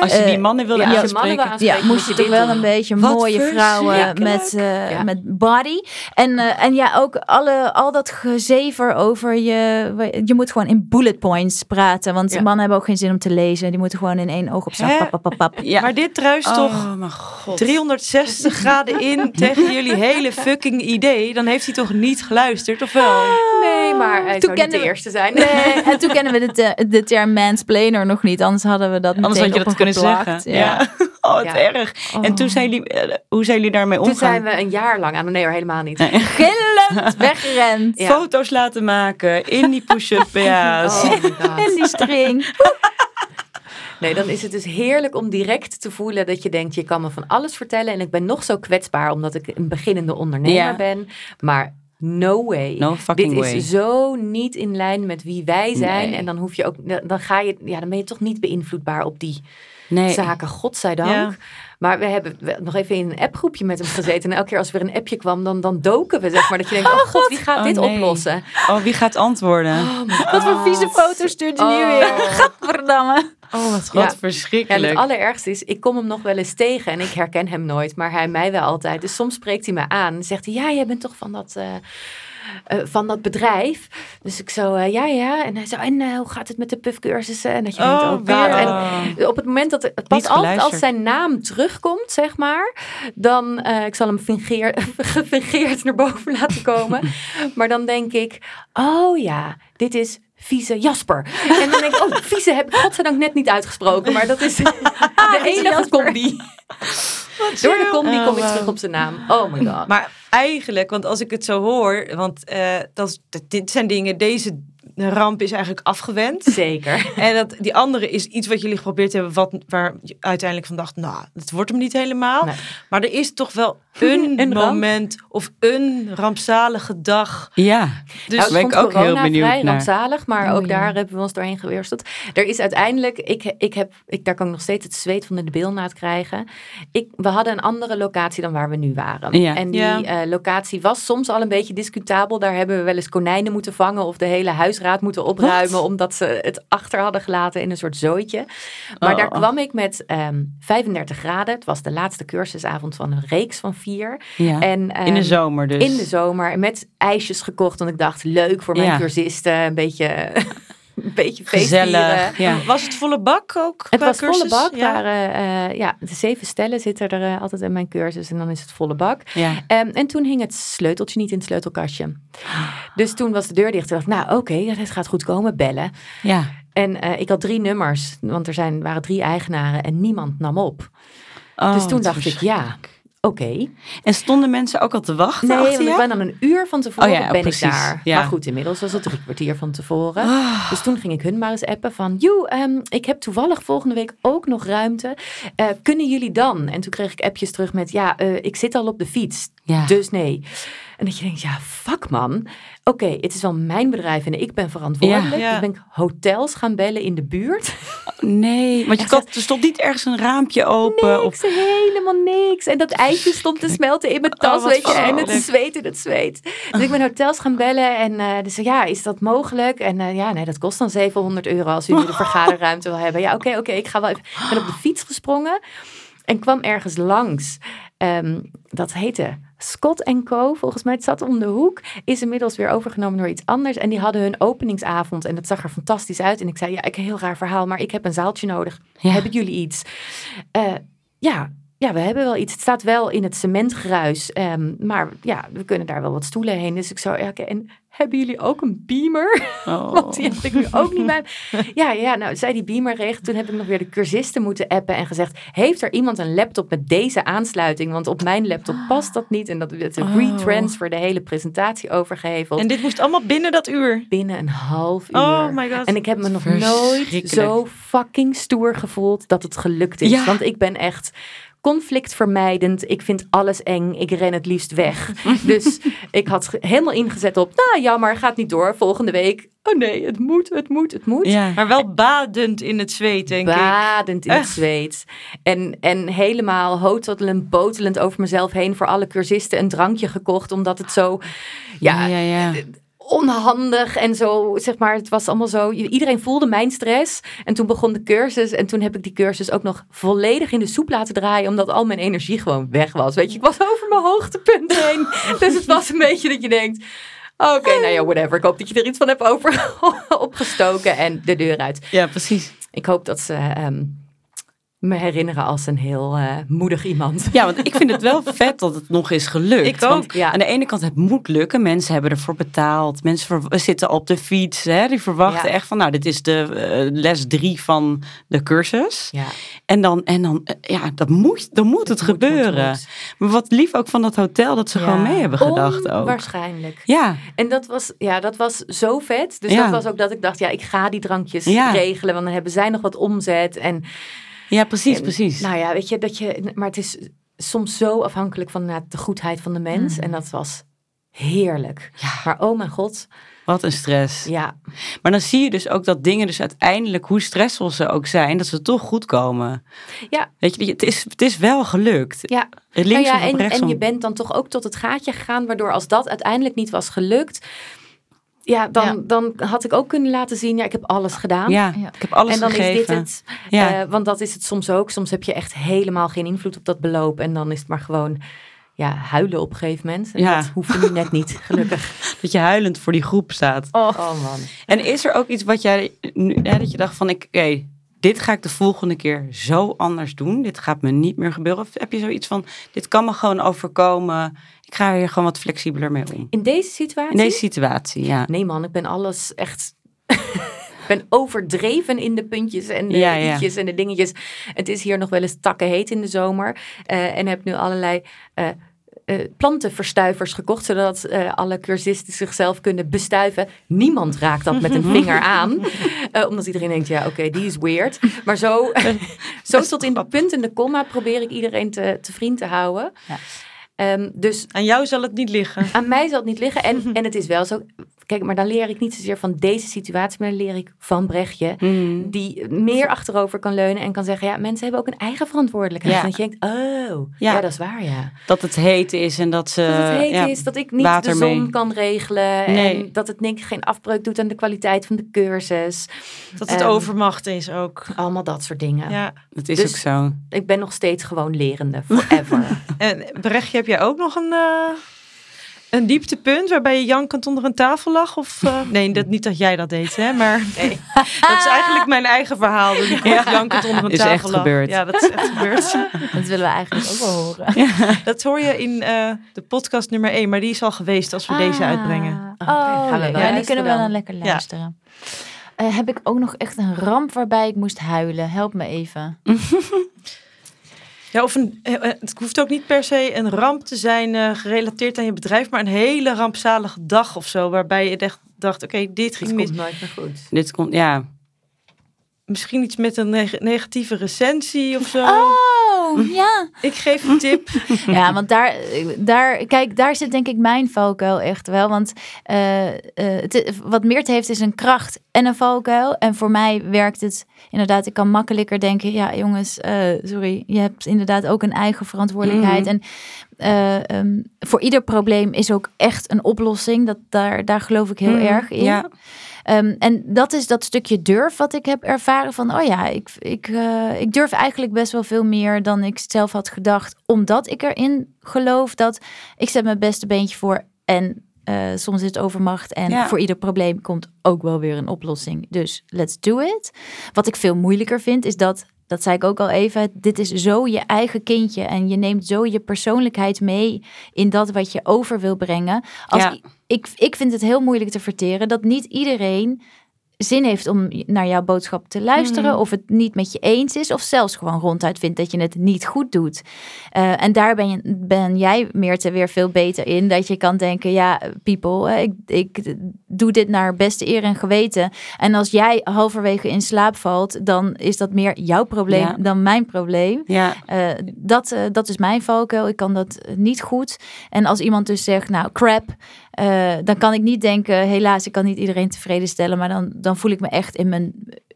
Speaker 2: Als je die mannen wilde
Speaker 3: ja,
Speaker 2: aanspreken.
Speaker 4: Ja, moest je toch wel
Speaker 3: doen.
Speaker 4: een beetje
Speaker 2: Wat
Speaker 4: mooie vrouwen met, eh,
Speaker 3: Ja.
Speaker 4: met body. En, eh, en ja, ook alle, al dat gezever over je... Je moet gewoon in bullet points praten. Want
Speaker 3: Ja.
Speaker 4: mannen hebben ook geen zin om te lezen. Die moeten gewoon in één oogopslag.
Speaker 1: Hè?
Speaker 4: Pap, pap, pap, pap.
Speaker 2: Ja.
Speaker 1: Maar dit druist
Speaker 2: Oh,
Speaker 1: toch
Speaker 2: mijn god.
Speaker 1: 360 graden in tegen jullie hele fucking idee. Dan heeft hij toch niet geluisterd, of wel?
Speaker 3: Nee, maar hij
Speaker 4: Toen
Speaker 3: zou niet
Speaker 4: kenden
Speaker 3: de eerste zijn.
Speaker 4: Nee, en toen kennen we de, de term mansplainer nog niet. Anders hadden we dat
Speaker 2: Anders had je
Speaker 4: op
Speaker 2: dat kunnen
Speaker 4: geplakt.
Speaker 2: zeggen. Ja. Oh, wat
Speaker 3: Ja.
Speaker 2: erg. En toen zijn jullie, eh, hoe zijn jullie daarmee
Speaker 3: Toen
Speaker 2: omgegaan?
Speaker 3: zijn we een jaar lang aan. Nee hoor, helemaal niet.
Speaker 2: Nee.
Speaker 4: Gillend weggerend.
Speaker 3: Ja.
Speaker 2: Foto's laten maken in die push-up BH's.
Speaker 3: Oh.
Speaker 4: In die string.
Speaker 3: Nee, dan is het dus heerlijk om direct te voelen dat je denkt, je kan me van alles vertellen. En ik ben nog zo kwetsbaar omdat ik een beginnende ondernemer
Speaker 2: Ja.
Speaker 3: ben. Maar no way.
Speaker 2: No fucking
Speaker 3: Dit
Speaker 2: way.
Speaker 3: is zo niet in lijn met wie wij zijn.
Speaker 2: Nee.
Speaker 3: En dan hoef je ook, dan ga je, ja, dan ben je toch niet beïnvloedbaar op die
Speaker 2: Nee.
Speaker 3: zaken, godzijdank.
Speaker 1: Ja.
Speaker 3: Maar we hebben nog even in een appgroepje met hem gezeten. En elke keer als er weer een appje kwam, dan, dan doken we, zeg maar. Dat je denkt, oh god, wie gaat
Speaker 2: Oh,
Speaker 3: dit
Speaker 2: nee.
Speaker 3: oplossen?
Speaker 2: Oh, wie gaat antwoorden?
Speaker 4: Wat voor vieze foto's stuurt je nu
Speaker 3: Oh.
Speaker 4: weer? Gadverdamme.
Speaker 2: Oh, wat wat
Speaker 3: Ja,
Speaker 2: verschrikkelijk.
Speaker 3: en het allerergste is, ik kom hem nog wel eens tegen en ik herken hem nooit, maar hij mij wel altijd. Dus soms spreekt hij me aan en zegt hij, ja, jij bent toch van dat, eh, eh, van dat bedrijf? Dus ik zo, eh, ja, ja. En hij zo, en eh, hoe gaat het met de puffcursussen? En dat je
Speaker 1: Oh,
Speaker 3: oh god.
Speaker 1: weer.
Speaker 3: En op het moment dat het pas altijd als zijn naam terugkomt, zeg maar, dan, ik zal hem fingeer, gefingeerd naar boven laten komen. maar dan denk ik, oh ja, dit is vieze Jasper. En dan denk ik, oh, vieze heb ik godzijdank net niet uitgesproken, maar dat is de enige combi. Door de
Speaker 1: Oh,
Speaker 3: kom ik
Speaker 1: wauw.
Speaker 3: terug op zijn naam. Oh my god.
Speaker 1: Maar eigenlijk, want als ik het zo hoor, want eh, dat, dat- dit zijn dingen, deze ramp is eigenlijk afgewend.
Speaker 3: Zeker.
Speaker 1: En dat, die andere is iets wat jullie geprobeerd hebben, wat, waar je uiteindelijk van dacht, nou, het wordt hem niet helemaal.
Speaker 3: Nee.
Speaker 1: Maar er is toch wel een, moment of een rampzalige dag.
Speaker 2: Ja,
Speaker 1: Dus
Speaker 3: nou,
Speaker 2: ben
Speaker 3: ik
Speaker 2: ook heel benieuwd
Speaker 3: vrij
Speaker 2: naar.
Speaker 3: rampzalig, maar
Speaker 4: Oh,
Speaker 3: ook
Speaker 4: ja.
Speaker 3: daar hebben we ons doorheen geweersteld. Er is uiteindelijk, ik, ik heb, ik, daar kan ik nog steeds het zweet van de bil na het krijgen. Ik, we hadden een andere locatie dan waar we nu waren.
Speaker 2: Ja.
Speaker 3: En die
Speaker 1: Ja.
Speaker 3: eh, locatie was soms al een beetje discutabel. Daar hebben we wel eens konijnen moeten vangen of de hele huisraad moeten opruimen, omdat ze het achter hadden gelaten in een soort zooitje. Maar
Speaker 2: Oh.
Speaker 3: daar kwam ik met ehm 35 graden. Het was de laatste cursusavond van een reeks van vier.
Speaker 2: ja.
Speaker 3: En,
Speaker 2: in de
Speaker 3: ehm,
Speaker 2: zomer dus.
Speaker 3: in de zomer met ijsjes gekocht. Want ik dacht, leuk voor mijn
Speaker 2: Ja.
Speaker 3: cursisten. Een beetje, een beetje feestvieren.
Speaker 2: Gezellig. Ja.
Speaker 1: Was het volle bak ook?
Speaker 3: Het
Speaker 1: qua
Speaker 3: was volle
Speaker 1: cursus?
Speaker 3: bak.
Speaker 1: Ja.
Speaker 3: Daar, eh, eh, ja, de zeven stellen zitten er eh, altijd in mijn cursus. En dan is het volle bak.
Speaker 2: Ja.
Speaker 3: Ehm, en toen hing het sleuteltje niet in het sleutelkastje. Dus toen was de deur dicht. Toen dacht ik, nou oké, het gaat goed komen. Bellen.
Speaker 2: ja.
Speaker 3: En eh, ik had drie nummers. Want er zijn, waren drie eigenaren. En niemand nam op.
Speaker 2: Oh,
Speaker 3: dus toen dacht ik, ja, oké.
Speaker 2: En stonden mensen ook al te wachten
Speaker 3: Nee, want ik ben dan een uur van tevoren
Speaker 2: Oh ja,
Speaker 3: ben
Speaker 2: precies.
Speaker 3: ik daar.
Speaker 2: Ja.
Speaker 3: Maar goed, inmiddels was het drie kwartier van tevoren.
Speaker 2: Ah.
Speaker 3: Dus toen ging ik hun maar eens appen van... Joe, ehm, ik heb toevallig volgende week ook nog ruimte. Eh, kunnen jullie dan? En toen kreeg ik appjes terug met... Ja, eh, ik zit al op de fiets,
Speaker 2: Ja.
Speaker 3: dus nee. En dat je denkt, ja, fuck man. Oké, het is wel mijn bedrijf en ik ben verantwoordelijk.
Speaker 1: Ja.
Speaker 3: Ik ben hotels gaan bellen in de buurt.
Speaker 2: Nee, want je kon, er stond niet ergens een raampje open. Of,
Speaker 3: Niks, helemaal niks. En dat ijsje stond te smelten in mijn tas,
Speaker 1: Oh, wat
Speaker 3: weet je. En het zweet en het zweet. Dus ik ben hotels gaan bellen en eh dus ja, is dat mogelijk? En eh, ja, nee, dat kost dan 700 euro als u nu de vergaderruimte wil hebben. Ja, oké, oké, ik ga wel even. Ik ben op de fiets gesprongen en kwam ergens langs. Ehm, dat heette Scott Co. Volgens mij, het zat om de hoek. Is inmiddels weer overgenomen door iets anders. En die hadden hun openingsavond. En dat zag er fantastisch uit. En ik zei, ja, ik een heel raar verhaal. Maar ik heb een zaaltje nodig.
Speaker 2: Ja.
Speaker 3: Hebben jullie iets? Eh, ja, ja, we hebben wel iets. Het staat wel in het cementgruis. ehm, maar ja, we kunnen daar wel wat stoelen heen. Dus ik zou, ja, oké, en hebben jullie ook een beamer?
Speaker 2: Oh.
Speaker 3: Want die heb ik nu ook niet bij. Ja, ja, nou, zij die beamer regelt. Toen heb ik nog weer de cursisten moeten appen en gezegd: Heeft er iemand een laptop met deze aansluiting? Want op mijn laptop past dat niet. En dat werd een
Speaker 1: Oh.
Speaker 3: retransfer, de hele presentatie overgeheveld.
Speaker 1: En dit moest allemaal binnen dat uur.
Speaker 3: binnen een half uur.
Speaker 1: Oh my god.
Speaker 3: En ik heb me nog nooit zo fucking stoer gevoeld dat het gelukt is.
Speaker 2: Ja.
Speaker 3: Want ik ben echt conflictvermijdend. Ik vind alles eng. Ik ren het liefst weg. dus ik had helemaal ingezet op, nou jammer, gaat niet door. Volgende week, oh nee, het moet, het moet, het moet.
Speaker 2: Ja.
Speaker 1: Maar wel badend in het zweet, denk ik.
Speaker 3: Badend in het zweet. En, en helemaal hotelend, botelend over mezelf heen voor alle cursisten een drankje gekocht. Omdat het zo, ja,
Speaker 2: ja, ja.
Speaker 3: Onhandig en zo, zeg maar, het was allemaal zo, iedereen voelde mijn stress. En toen begon de cursus en toen heb ik die cursus ook nog volledig in de soep laten draaien, omdat al mijn energie gewoon weg was. Weet je, ik was over mijn hoogtepunt heen. dus het was een beetje dat je denkt, oké, nou ja, whatever. Ik hoop dat je er iets van hebt over opgestoken en de deur uit.
Speaker 2: ja, precies.
Speaker 3: Ik hoop dat ze ehm, me herinneren als een heel eh, moedig iemand.
Speaker 2: Ja, want ik vind het wel vet dat het nog is gelukt.
Speaker 1: Ik ook.
Speaker 2: Want
Speaker 3: Ja.
Speaker 2: aan de ene kant, het moet lukken. Mensen hebben ervoor betaald. Mensen zitten op de fiets. Hè? Die verwachten
Speaker 3: Ja.
Speaker 2: echt van, nou, dit is de eh, les drie van de cursus.
Speaker 3: Ja,
Speaker 2: En dan, en dan eh, ja, dat moet, dan moet het
Speaker 3: moet, moet,
Speaker 2: gebeuren.
Speaker 3: moet.
Speaker 2: Maar wat lief ook van dat hotel, dat ze
Speaker 3: Ja.
Speaker 2: gewoon mee hebben gedacht ook.
Speaker 3: Waarschijnlijk.
Speaker 2: Ja,
Speaker 3: En dat was, ja, dat was zo vet. Dus dat was ook dat ik dacht, ja, ik ga die drankjes regelen. Want dan hebben zij nog wat omzet. En,
Speaker 2: ja precies,
Speaker 3: en,
Speaker 2: precies.
Speaker 3: Nou ja, weet je, dat je... Maar het is soms zo afhankelijk van nou, de goedheid van de mens.
Speaker 2: Mhm.
Speaker 3: En dat was heerlijk.
Speaker 2: Ja.
Speaker 3: Maar oh mijn god,
Speaker 2: Wat een stress.
Speaker 3: ja.
Speaker 2: Maar dan zie je dus ook dat dingen dus uiteindelijk, hoe stressvol ze ook zijn, dat ze toch goed komen.
Speaker 3: Ja.
Speaker 2: Weet je, het is, het is wel gelukt.
Speaker 3: Ja.
Speaker 2: Links
Speaker 3: Nou ja,
Speaker 2: of
Speaker 3: en,
Speaker 2: rechtsom.
Speaker 3: en je bent dan toch ook tot het gaatje gegaan, waardoor als dat uiteindelijk niet was gelukt, ja, dan,
Speaker 4: Ja.
Speaker 3: dan had ik ook kunnen laten zien, ja, ik heb alles gedaan.
Speaker 2: Ja,
Speaker 4: Ja.
Speaker 2: ik heb alles
Speaker 3: en dan
Speaker 2: gegeven.
Speaker 3: is dit het.
Speaker 2: Ja.
Speaker 3: Eh, want dat is het soms ook. Soms heb je echt helemaal geen invloed op dat beloop. En dan is het maar gewoon ja, huilen op een gegeven moment. En
Speaker 2: Ja.
Speaker 3: dat hoeft nu net niet, gelukkig.
Speaker 2: dat je huilend voor die groep staat.
Speaker 3: Oh, man.
Speaker 2: En is er ook iets wat jij nu, hè, dat je dacht van, ik- oké, dit ga ik de volgende keer zo anders doen. Dit gaat me niet meer gebeuren. Of heb je zoiets van, dit kan me gewoon overkomen. Ik ga hier gewoon wat flexibeler mee om.
Speaker 3: In deze situatie?
Speaker 2: In deze situatie, ja.
Speaker 3: Nee man, ik ben alles echt... ik ben overdreven in de puntjes en de
Speaker 2: Ja,
Speaker 3: en de dingetjes. Het is hier nog wel eens takken heet in de zomer. Eh, en heb nu allerlei... eh, eh, plantenverstuivers gekocht, zodat alle cursisten zichzelf kunnen bestuiven. Niemand raakt dat met een vinger aan, omdat iedereen denkt, ja, oké, die is weird. Maar zo, zo tot in de punt en de komma probeer ik iedereen te, te vriend te houden.
Speaker 4: Ja.
Speaker 3: Ehm, dus
Speaker 1: Aan jou zal het niet liggen.
Speaker 3: aan mij zal het niet liggen. En, en het is wel zo. Kijk, maar dan leer ik niet zozeer van deze situatie, maar dan leer ik van Brechtje. Die meer achterover kan leunen en kan zeggen: Ja, mensen hebben ook een eigen verantwoordelijkheid.
Speaker 2: Ja.
Speaker 3: En dat je denkt: Oh, ja.
Speaker 2: Ja.
Speaker 3: dat is waar, ja.
Speaker 2: Dat het heet is en dat ze...
Speaker 3: Dat het heet
Speaker 2: ja,
Speaker 3: is, dat ik niet de zon
Speaker 2: mee.
Speaker 3: kan regelen.
Speaker 2: Nee.
Speaker 3: En dat het niks, geen afbreuk doet aan de kwaliteit van de cursus.
Speaker 1: Dat het
Speaker 3: Ehm,
Speaker 1: overmacht is ook.
Speaker 3: Allemaal dat soort dingen.
Speaker 1: Ja.
Speaker 2: Dat is
Speaker 3: Dus-
Speaker 2: ook zo.
Speaker 3: Ik ben nog steeds gewoon lerende, forever.
Speaker 1: En Brechtje, heb jij ook nog een, eh, een dieptepunt waarbij je jankend onder een tafel lag? Of, eh, nee, dat, niet dat jij dat deed, hè? Maar dat is eigenlijk mijn eigen verhaal. Dat ik
Speaker 2: Ja.
Speaker 1: jankend onder een
Speaker 2: Is
Speaker 1: tafel
Speaker 2: echt
Speaker 1: lag.
Speaker 2: gebeurd.
Speaker 1: Ja, dat is echt gebeurd.
Speaker 4: Dat willen we eigenlijk ook wel horen.
Speaker 1: Dat hoor je in eh, de podcast nummer 1, maar die is al geweest als we deze uitbrengen.
Speaker 3: Oké,
Speaker 4: Oh,
Speaker 3: gaan we wel
Speaker 4: leuk. ja, die kunnen we
Speaker 3: dan.
Speaker 4: dan lekker luisteren. Eh, heb ik ook nog echt een ramp waarbij ik moest huilen? Help me even.
Speaker 1: Ja, of een, eh, eh, het hoeft ook niet per se een ramp te zijn eh, gerelateerd aan je bedrijf, maar een hele rampzalige dag of zo, waarbij je echt dacht, oké, dit ging
Speaker 3: Het
Speaker 1: mis.
Speaker 3: komt nooit meer goed.
Speaker 2: Dit komt, ja.
Speaker 1: Misschien iets met een neg- negatieve recensie of zo.
Speaker 4: Oh, ja.
Speaker 1: Ik geef een tip.
Speaker 4: Ja, want daar, daar, kijk, daar zit denk ik mijn valkuil echt wel. Want eh, eh, het, wat Meert heeft is een kracht en een valkuil. En voor mij werkt het inderdaad, ik kan makkelijker denken, ja jongens, eh, sorry, je hebt inderdaad ook een eigen verantwoordelijkheid.
Speaker 2: Mhm.
Speaker 4: En eh, ehm, voor ieder probleem is ook echt een oplossing. Dat, daar, daar geloof ik heel
Speaker 2: Mhm,
Speaker 4: erg in.
Speaker 2: Ja,
Speaker 4: Ehm, en dat is dat stukje durf wat ik heb ervaren van, oh ja, ik, ik, eh, ik durf eigenlijk best wel veel meer dan ik zelf had gedacht. Omdat ik erin geloof dat ik zet mijn beste beentje voor en eh, soms is het overmacht. En
Speaker 2: Ja.
Speaker 4: voor ieder probleem komt ook wel weer een oplossing. Dus let's do it. Wat ik veel moeilijker vind is dat dat zei ik ook al even, dit is zo je eigen kindje en je neemt zo je persoonlijkheid mee in dat wat je over wil brengen. Als
Speaker 2: Ja.
Speaker 4: ik, ik vind het heel moeilijk te verteren dat niet iedereen zin heeft om naar jouw boodschap te luisteren
Speaker 2: Mhm.
Speaker 4: of het niet met je eens is of zelfs gewoon ronduit vindt dat je het niet goed doet. Eh, en daar ben, je, ben jij Meerte weer veel beter in dat je kan denken, ja people, eh, ik, ik doe dit naar beste eer en geweten. En als jij halverwege in slaap valt, dan is dat meer jouw probleem
Speaker 2: Ja.
Speaker 4: dan mijn probleem.
Speaker 2: Ja,
Speaker 4: Eh, dat, dat is mijn valkuil. Ik kan dat niet goed. En als iemand dus zegt, nou crap, eh, dan kan ik niet denken, helaas, ik kan niet iedereen tevreden stellen. Maar dan, dan voel ik me echt in mijn,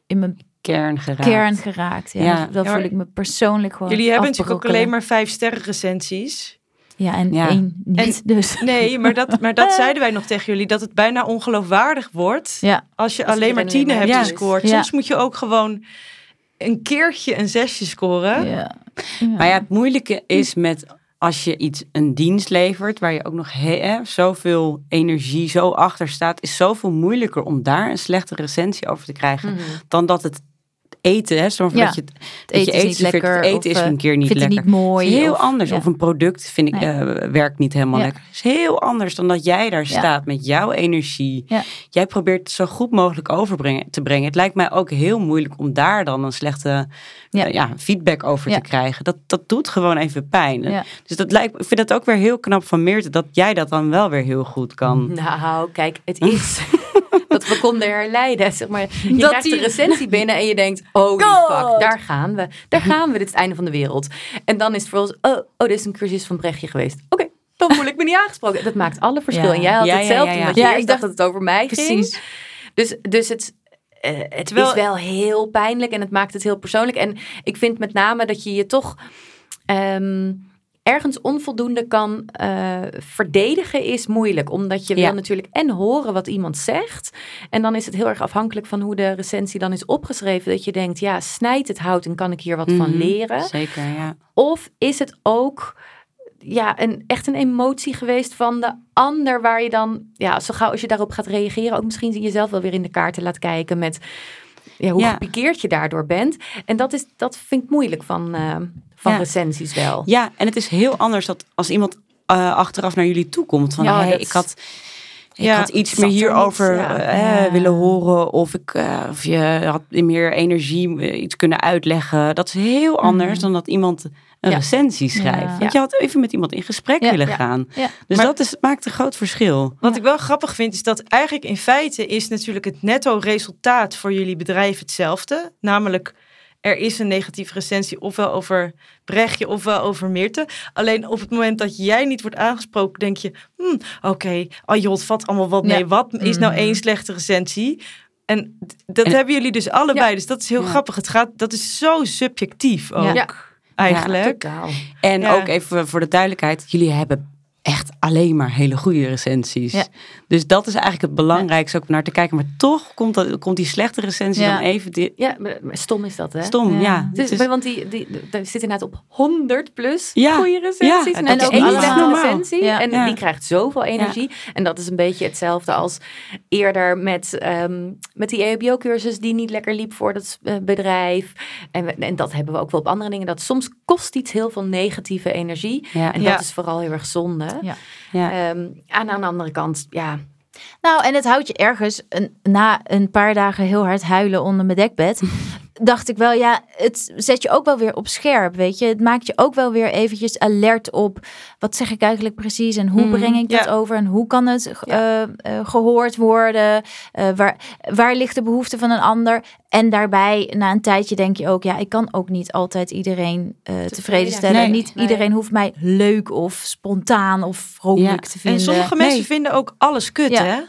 Speaker 4: in mijn
Speaker 2: kern geraakt.
Speaker 4: kern geraakt. Ja.
Speaker 2: Ja.
Speaker 4: Dan-
Speaker 1: Ja,
Speaker 4: voel ik me persoonlijk gewoon
Speaker 1: Jullie hebben natuurlijk ook alleen maar vijf sterren recensies.
Speaker 4: Ja, en
Speaker 2: Ja.
Speaker 4: één niet. dus.
Speaker 1: Nee, maar dat, maar dat zeiden wij nog tegen jullie, dat het bijna ongeloofwaardig wordt
Speaker 4: Ja.
Speaker 1: als je
Speaker 3: Als
Speaker 1: alleen maar tienen hebt
Speaker 2: Ja.
Speaker 1: gescoord.
Speaker 4: Ja.
Speaker 1: Soms moet je ook gewoon een keertje een zesje scoren.
Speaker 4: Ja.
Speaker 2: Maar ja, het moeilijke is met als je iets een dienst levert waar je ook nog he, zoveel energie zo achter staat, is zoveel moeilijker om daar een slechte recensie over te krijgen
Speaker 3: Mhm.
Speaker 2: dan dat het eten, hè, zoals
Speaker 4: Ja.
Speaker 2: dat je het,
Speaker 4: eten is niet
Speaker 2: serveert,
Speaker 4: lekker.
Speaker 2: Het eten
Speaker 4: of,
Speaker 2: is
Speaker 4: eh,
Speaker 2: een keer niet
Speaker 4: vind het
Speaker 2: lekker.
Speaker 4: niet mooi.
Speaker 2: Het is heel
Speaker 4: of-
Speaker 2: anders.
Speaker 4: ja.
Speaker 2: Of een product vind ik
Speaker 4: Nee.
Speaker 2: eh, werkt niet helemaal
Speaker 4: Ja.
Speaker 2: lekker. Het is heel anders dan dat jij daar
Speaker 4: Ja.
Speaker 2: staat met jouw energie.
Speaker 4: Ja.
Speaker 2: Jij probeert het zo goed mogelijk overbrengen te brengen. Het lijkt mij ook heel moeilijk om daar dan een slechte
Speaker 4: Ja.
Speaker 2: eh, ja, feedback over
Speaker 4: Ja.
Speaker 2: te krijgen. Dat, dat doet gewoon even pijn.
Speaker 4: Ja.
Speaker 2: Dus dat lijkt, ik vind het ook weer heel knap van Meerte dat jij dat dan wel weer heel goed kan.
Speaker 3: Nou, kijk, het is dat we konden herleiden. Zeg maar, je
Speaker 4: Dat
Speaker 3: krijgt
Speaker 4: die-
Speaker 3: recensie binnen en je denkt,
Speaker 4: God.
Speaker 3: fuck, daar gaan we. Daar gaan we, dit is het einde van de wereld. En dan is het voor ons, oh, oh dit is een cursus van Brechtje geweest. Oké, dan voel ik me niet aangesproken. Dat maakt alle verschil.
Speaker 4: Ja.
Speaker 3: En jij had
Speaker 2: Ja,
Speaker 3: hetzelfde,
Speaker 2: ja, ja.
Speaker 3: omdat je
Speaker 4: Ja,
Speaker 3: eerst
Speaker 4: ik
Speaker 3: dacht dat het over mij ging.
Speaker 4: Precies.
Speaker 3: Dus, dus het, eh, het
Speaker 1: Terwijl-
Speaker 3: is wel heel pijnlijk en het maakt het heel persoonlijk. En ik vind met name dat je je toch ehm, ergens onvoldoende kan eh, verdedigen is moeilijk. Omdat je
Speaker 2: Ja.
Speaker 3: wil natuurlijk en horen wat iemand zegt. En dan is het heel erg afhankelijk van hoe de recensie dan is opgeschreven. Dat je denkt, ja, snijdt het hout en kan ik hier wat van
Speaker 2: Mhm.
Speaker 3: leren?
Speaker 2: Zeker, ja.
Speaker 3: Of is het ook ja, een, echt een emotie geweest van de ander, waar je dan, ja, zo gauw als je daarop gaat reageren, ook misschien jezelf wel weer in de kaarten laat kijken met ja, hoe
Speaker 2: Ja.
Speaker 3: gepikeerd je daardoor bent. En dat, is, dat vind ik moeilijk van, eh, van
Speaker 2: Ja.
Speaker 3: recensies wel.
Speaker 2: Ja, en het is heel anders dat als iemand eh, achteraf naar jullie toe komt van
Speaker 3: Ja,
Speaker 2: hey,
Speaker 3: dat
Speaker 2: ik had ik
Speaker 1: Ja,
Speaker 2: had iets meer
Speaker 3: er
Speaker 2: hierover
Speaker 3: niet, ja.
Speaker 2: eh,
Speaker 4: Ja.
Speaker 2: willen horen of ik eh, of je had meer energie eh, iets kunnen uitleggen. Dat is heel anders
Speaker 4: Mhm.
Speaker 2: dan dat iemand een recensie schrijft. Want je had even met iemand in gesprek willen gaan. Dus
Speaker 1: Maar-
Speaker 2: dat is, maakt een groot verschil.
Speaker 1: Wat ik wel grappig vind, is dat eigenlijk in feite is natuurlijk het netto resultaat voor jullie bedrijf hetzelfde. Namelijk, er is een negatieve recensie ofwel over Brechtje ofwel over Meerte. Alleen op het moment dat jij niet wordt aangesproken, denk je, hm, oké, oh joh, het valt allemaal wat mee.
Speaker 4: Ja.
Speaker 1: Wat is nou
Speaker 4: Mhm.
Speaker 1: één slechte recensie? En dat
Speaker 2: En-
Speaker 1: hebben jullie dus allebei.
Speaker 3: Ja.
Speaker 1: Dus dat is heel
Speaker 2: Ja.
Speaker 1: grappig. Het gaat, dat is zo subjectief ook,
Speaker 3: Ja.
Speaker 1: eigenlijk.
Speaker 3: Totaal.
Speaker 2: En
Speaker 1: Ja.
Speaker 2: ook even voor de duidelijkheid, jullie hebben echt alleen maar hele goede recensies.
Speaker 4: Ja.
Speaker 2: Dus dat is eigenlijk het belangrijkste ook om naar te kijken. Maar toch komt, dat, komt die slechte recensie
Speaker 4: Ja.
Speaker 2: dan even die,
Speaker 3: Ja, maar, stom is dat, hè?
Speaker 2: stom. Ja.
Speaker 4: Ja.
Speaker 3: Dus, want die, die, die zit inderdaad op 100 plus
Speaker 2: Ja.
Speaker 3: goede recensies.
Speaker 2: Ja,
Speaker 3: en ook één slechte
Speaker 2: normaal.
Speaker 3: recensie.
Speaker 4: Ja.
Speaker 3: En
Speaker 2: Ja.
Speaker 3: die krijgt zoveel energie. En dat is een beetje hetzelfde als eerder met, ehm, met die EHBO-cursus die niet lekker liep voor dat eh, bedrijf. En, we- en dat hebben we ook wel op andere dingen. Dat soms kost iets heel veel negatieve energie.
Speaker 2: ja.
Speaker 3: En
Speaker 1: Ja.
Speaker 3: dat is vooral heel erg zonde.
Speaker 4: Ja.
Speaker 2: Ja.
Speaker 3: Ehm, en aan de andere kant, ja,
Speaker 4: Nou, en het houdt je ergens een, na een paar dagen heel hard huilen onder mijn dekbed. dacht ik wel, ja, het zet je ook wel weer op scherp, weet je. Het maakt je ook wel weer eventjes alert op, wat zeg ik eigenlijk precies en hoe
Speaker 2: Mhm,
Speaker 4: breng ik dat
Speaker 1: ja.
Speaker 4: over en hoe kan het eh, eh, gehoord worden? Eh, waar, waar ligt de behoefte van een ander? En daarbij, na een tijdje denk je ook, ja, ik kan ook niet altijd iedereen eh, tevreden stellen.
Speaker 2: Nee,
Speaker 4: niet
Speaker 3: nee.
Speaker 4: iedereen hoeft mij leuk of spontaan of vrolijk
Speaker 2: Ja.
Speaker 4: te vinden.
Speaker 1: En sommige mensen
Speaker 2: Nee.
Speaker 1: vinden ook alles kut,
Speaker 4: Ja.
Speaker 1: hè?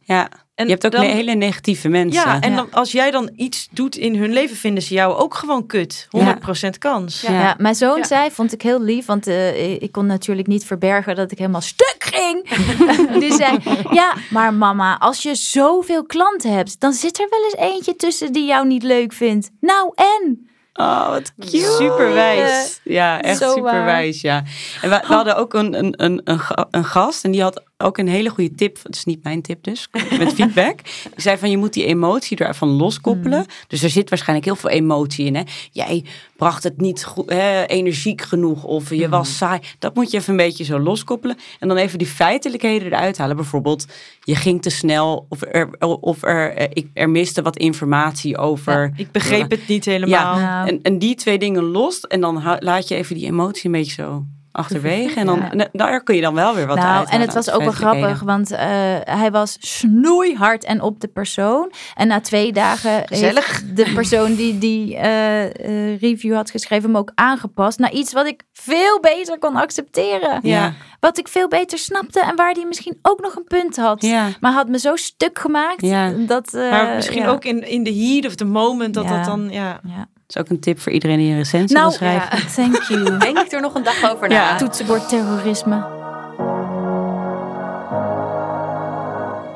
Speaker 2: ja.
Speaker 1: En
Speaker 2: Je hebt ook
Speaker 1: dan-
Speaker 2: hele negatieve mensen.
Speaker 1: Ja, en
Speaker 4: Ja.
Speaker 1: dan, als jij dan iets doet in hun leven, vinden ze jou ook gewoon kut. 100% kans.
Speaker 3: Ja.
Speaker 4: Ja, mijn zoon
Speaker 3: Ja.
Speaker 4: zei, vond ik heel lief, want eh, ik kon natuurlijk niet verbergen dat ik helemaal stuk ging. Die zei, ja, maar mama, als je zoveel klanten hebt, dan zit er wel eens eentje tussen die jou niet leuk vindt. Nou en?
Speaker 2: Oh, wat cute.
Speaker 1: Super wijs.
Speaker 2: Ja, echt
Speaker 4: Zo
Speaker 2: super
Speaker 4: waar.
Speaker 2: wijs, ja. En we, we hadden ook een, een, een, een gast en die had ook een hele goede tip. Het is niet mijn tip dus, met feedback. Die zei van je moet die emotie ervan loskoppelen.
Speaker 3: Mm.
Speaker 2: Dus er zit waarschijnlijk heel veel emotie in. Hè? Jij bracht het niet goed, hè, energiek genoeg of je
Speaker 3: Mm.
Speaker 2: was saai. Dat moet je even een beetje zo loskoppelen. En dan even die feitelijkheden eruit halen. Bijvoorbeeld, je ging te snel of er, of er, eh, ik, er miste wat informatie over.
Speaker 1: Ik begreep het niet helemaal.
Speaker 2: Ja, en, en die twee dingen los. En dan laat je even die emotie een beetje zo achterwege. En dan,
Speaker 4: Ja.
Speaker 2: daar kun je dan wel weer wat
Speaker 4: nou,
Speaker 2: uithalen
Speaker 4: en het was
Speaker 2: uit
Speaker 4: ook wel grappig, want eh, hij was snoeihard en op de persoon. En na twee dagen
Speaker 1: Gezellig.
Speaker 4: heeft de persoon die die eh, eh, review had geschreven hem ook aangepast naar iets wat ik veel beter kon accepteren.
Speaker 2: Ja,
Speaker 4: Wat ik veel beter snapte en waar hij misschien ook nog een punt had.
Speaker 2: ja.
Speaker 4: Maar had me zo stuk gemaakt
Speaker 2: Ja.
Speaker 4: dat... eh,
Speaker 1: Maar misschien
Speaker 4: ja.
Speaker 1: ook in, in de heat of the moment dat
Speaker 4: Ja.
Speaker 1: dat dan, ja.
Speaker 2: Dat is ook een tip voor iedereen die een recensie
Speaker 4: Nou,
Speaker 2: wil schrijven.
Speaker 3: Ja.
Speaker 4: Thank you.
Speaker 3: Denk ik er nog een dag over na.
Speaker 2: Ja.
Speaker 4: Toetsenbord terrorisme.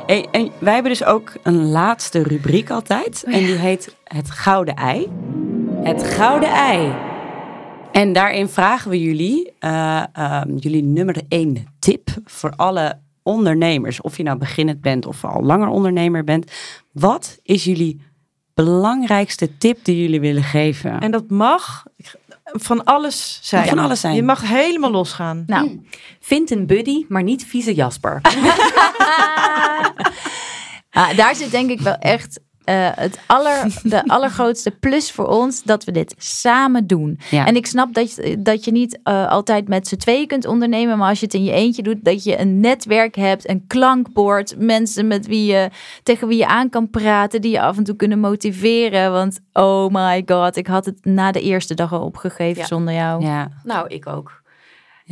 Speaker 2: Hey, en wij hebben dus ook een laatste rubriek altijd. En die heet het gouden ei.
Speaker 3: Het gouden ei.
Speaker 2: En daarin vragen we jullie, eh, ehm, jullie nummer één tip voor alle ondernemers. Of je nou beginnend bent of al langer ondernemer bent. Wat is jullie belangrijkste tip die jullie willen geven?
Speaker 1: En dat mag van alles zijn.
Speaker 2: Mag van alles zijn.
Speaker 1: Je mag helemaal losgaan.
Speaker 4: Nou,
Speaker 3: Vind een buddy, maar niet vieze Jasper.
Speaker 4: Ah, daar zit denk ik wel echt eh, het aller, de allergrootste plus voor ons dat we dit samen doen.
Speaker 2: Ja.
Speaker 4: En ik snap dat, je- dat je niet eh, altijd met z'n tweeën kunt ondernemen, maar als je het in je eentje doet, dat je een netwerk hebt, een klankbord, mensen met wie je tegen wie je aan kan praten, die je af en toe kunnen motiveren. Want oh my god, ik had het na de eerste dag al opgegeven
Speaker 3: Ja.
Speaker 4: zonder jou.
Speaker 2: ja,
Speaker 3: nou, ik ook.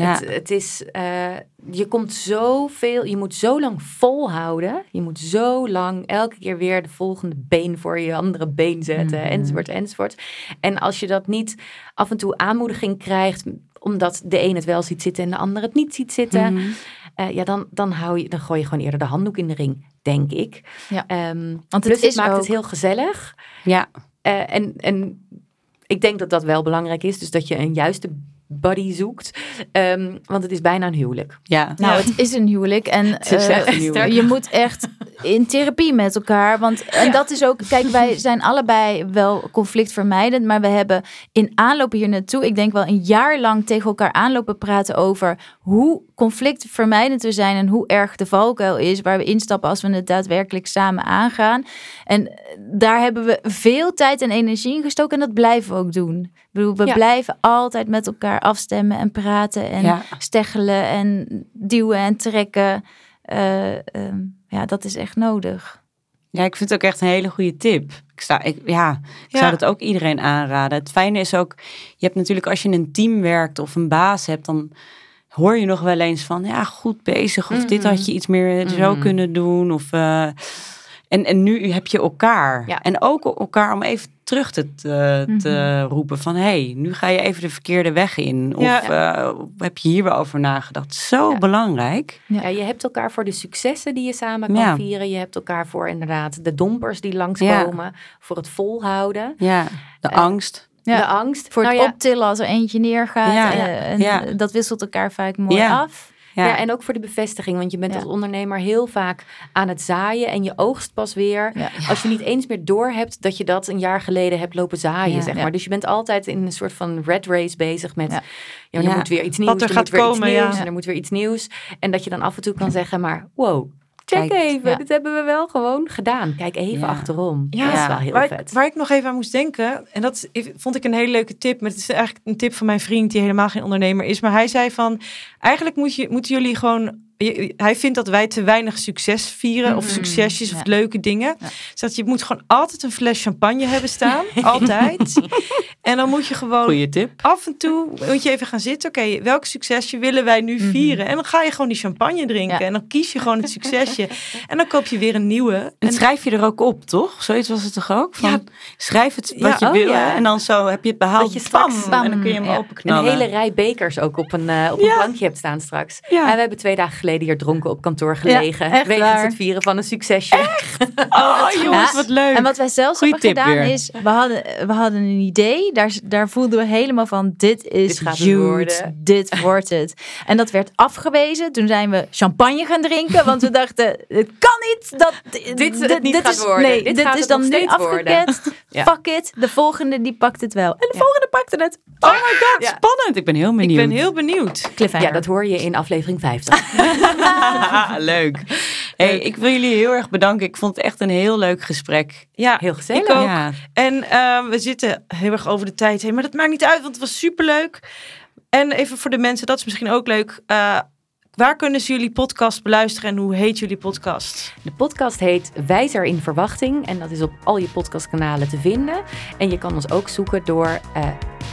Speaker 2: Ja.
Speaker 3: Het, het is, eh, je komt zoveel, je moet zo lang volhouden. Je moet zo lang elke keer weer de volgende been voor je andere been zetten,
Speaker 2: Mhm.
Speaker 3: enzovoort, enzovoort. En als je dat niet af en toe aanmoediging krijgt, omdat de een het wel ziet zitten en de ander het niet ziet zitten,
Speaker 2: Mhm.
Speaker 3: eh, ja, dan, dan, hou je, dan gooi je gewoon eerder de handdoek in de ring, denk ik.
Speaker 4: Ja.
Speaker 3: Ehm,
Speaker 4: Want het
Speaker 3: plus,
Speaker 4: is
Speaker 3: het maakt
Speaker 4: ook-
Speaker 3: het heel gezellig.
Speaker 2: ja.
Speaker 3: Eh, en, en ik denk dat dat wel belangrijk is. Dus dat je een juiste buddy zoekt. Ehm, want het is bijna een huwelijk.
Speaker 2: ja.
Speaker 4: Nou,
Speaker 1: Ja.
Speaker 4: het is een huwelijk en
Speaker 2: Het is
Speaker 4: eh,
Speaker 2: echt een huwelijk.
Speaker 4: je moet echt in therapie met elkaar. Want en dat is ook, kijk, wij zijn allebei wel conflictvermijdend, maar we hebben in aanloop hier naartoe, ik denk wel een jaar lang tegen elkaar aanlopen praten over hoe conflictvermijdend we zijn en hoe erg de valkuil is waar we instappen als we het daadwerkelijk samen aangaan. En daar hebben we veel tijd en energie in gestoken en dat blijven we ook doen. Bedoel, we
Speaker 3: Ja.
Speaker 4: blijven altijd met elkaar afstemmen en praten en
Speaker 2: ja.
Speaker 4: steggelen en duwen en trekken. Eh, ehm, ja, dat is echt nodig.
Speaker 2: Ja, ik vind het ook echt een hele goede tip. Ik, sta, ik, ja, ik
Speaker 1: Ja.
Speaker 2: zou het ook iedereen aanraden. Het fijne is ook, je hebt natuurlijk als je in een team werkt of een baas hebt, dan hoor je nog wel eens van, ja, goed bezig. Of dit
Speaker 3: Mhm.
Speaker 2: had je iets meer zo
Speaker 3: Mhm.
Speaker 2: kunnen doen. Of, eh, en, en nu heb je elkaar.
Speaker 3: Ja.
Speaker 2: En ook elkaar om even terug te, te, te roepen van, hé, hey, nu ga je even de verkeerde weg in. Of
Speaker 1: Ja.
Speaker 2: eh, heb je hier wel over nagedacht? Zo
Speaker 3: Ja.
Speaker 2: belangrijk.
Speaker 4: Ja.
Speaker 3: Ja. je hebt elkaar voor de successen die je samen kan
Speaker 2: Ja.
Speaker 3: vieren. Je hebt elkaar voor inderdaad de dompers die langskomen. Voor het volhouden.
Speaker 2: Ja, de
Speaker 3: Eh,
Speaker 2: angst.
Speaker 4: Ja.
Speaker 3: De angst.
Speaker 4: Voor het
Speaker 3: Nou ja,
Speaker 4: optillen als er eentje neergaat.
Speaker 2: Ja.
Speaker 4: eh, en
Speaker 2: Ja.
Speaker 4: dat wisselt elkaar vaak mooi
Speaker 2: Ja.
Speaker 4: af.
Speaker 2: Ja,
Speaker 3: Ja. en ook voor de bevestiging. Want je bent
Speaker 4: Ja.
Speaker 3: als ondernemer heel vaak aan het zaaien. En je oogst pas weer.
Speaker 4: Ja.
Speaker 3: Als je niet eens meer door hebt dat je dat een jaar geleden hebt lopen zaaien. Zeg maar. Dus je bent altijd in een soort van red race bezig met.
Speaker 4: Ja.
Speaker 3: Er moet weer iets nieuws.
Speaker 1: Wat er
Speaker 3: er
Speaker 1: gaat
Speaker 3: moet weer
Speaker 1: komen,
Speaker 3: nieuws. En er moet weer iets nieuws. En dat je dan af en toe kan zeggen. Maar wow. Check
Speaker 2: Kijk,
Speaker 3: even,
Speaker 4: ja.
Speaker 3: dit hebben we wel gewoon gedaan. Kijk even
Speaker 2: Ja.
Speaker 3: achterom.
Speaker 1: Ja,
Speaker 3: dat is wel heel
Speaker 1: waar,
Speaker 3: vet.
Speaker 1: Ik, waar ik nog even aan moest denken, en dat vond ik een hele leuke tip, maar het is eigenlijk een tip van mijn vriend die helemaal geen ondernemer is. Maar hij zei van, eigenlijk moet je, moeten jullie gewoon, je- hij vindt dat wij te weinig succes vieren of
Speaker 4: Mhm.
Speaker 1: succesjes
Speaker 4: Ja.
Speaker 1: of leuke dingen.
Speaker 4: Ja.
Speaker 1: Dus dat je moet gewoon altijd een fles champagne hebben staan, altijd. En dan moet je gewoon
Speaker 2: tip.
Speaker 1: af en toe moet je even gaan zitten. Oké, welk succesje willen wij nu
Speaker 4: Mhm.
Speaker 1: vieren? En dan ga je gewoon die champagne drinken.
Speaker 4: Ja.
Speaker 1: En dan kies je gewoon het succesje. en dan koop je weer een nieuwe.
Speaker 2: En
Speaker 1: En
Speaker 2: schrijf je er ook op, toch? Zoiets was het toch ook? Van,
Speaker 1: Ja.
Speaker 2: Schrijf het wat
Speaker 1: Ja,
Speaker 2: je
Speaker 3: oh
Speaker 2: wil
Speaker 3: ja.
Speaker 2: en dan zo heb je het behaald.
Speaker 3: Dat je straks-
Speaker 2: Bam, en dan kun je hem
Speaker 4: Ja.
Speaker 3: Een
Speaker 2: openknallen.
Speaker 3: hele rij bekers ook op een, eh, op een
Speaker 1: Ja.
Speaker 3: plankje hebt staan straks.
Speaker 2: Ja.
Speaker 3: En we hebben twee dagen geleden hier dronken op kantoor gelegen.
Speaker 4: echt
Speaker 3: wegens
Speaker 4: waar.
Speaker 3: het vieren van een succesje.
Speaker 2: Oh, jongens,
Speaker 4: Ja.
Speaker 2: wat leuk.
Speaker 4: En wat wij zelfs
Speaker 2: Goeie
Speaker 4: hebben gedaan
Speaker 2: weer.
Speaker 4: is, we hadden, we hadden een idee. Daar, daar voelden we helemaal van, dit is
Speaker 3: Dit gaat
Speaker 4: huge,
Speaker 3: worden.
Speaker 4: dit wordt het. En dat werd afgewezen. Toen zijn we champagne gaan drinken, want we dachten, het kan niet dat
Speaker 3: Dit het niet gaat
Speaker 4: is,
Speaker 3: worden.
Speaker 4: Nee,
Speaker 3: Dit
Speaker 4: dit,
Speaker 3: gaat
Speaker 4: is dan nu afgeketst.
Speaker 3: Ja.
Speaker 4: Fuck it, de volgende die pakt het wel. En de
Speaker 3: Ja.
Speaker 4: volgende pakte het.
Speaker 2: oh my god,
Speaker 3: Ja.
Speaker 2: spannend. Ik ben heel
Speaker 1: Ik
Speaker 2: benieuwd.
Speaker 1: ben heel benieuwd.
Speaker 4: Cliffhanger.
Speaker 3: Ja, dat hoor je in aflevering 50.
Speaker 2: leuk. Hey, ik wil jullie heel erg bedanken. Ik vond het echt een heel leuk gesprek.
Speaker 1: Ja,
Speaker 3: Heel gezellig.
Speaker 1: Ik ook.
Speaker 2: Ja.
Speaker 1: En ehm, we zitten heel erg over de tijd heen. Maar dat maakt niet uit, want het was superleuk. En even voor de mensen, dat is misschien ook leuk. eh, waar kunnen ze jullie podcast beluisteren en hoe heet jullie podcast?
Speaker 3: De podcast heet Wijzer in Verwachting. En dat is op al je podcastkanalen te vinden. En je kan ons ook zoeken door eh,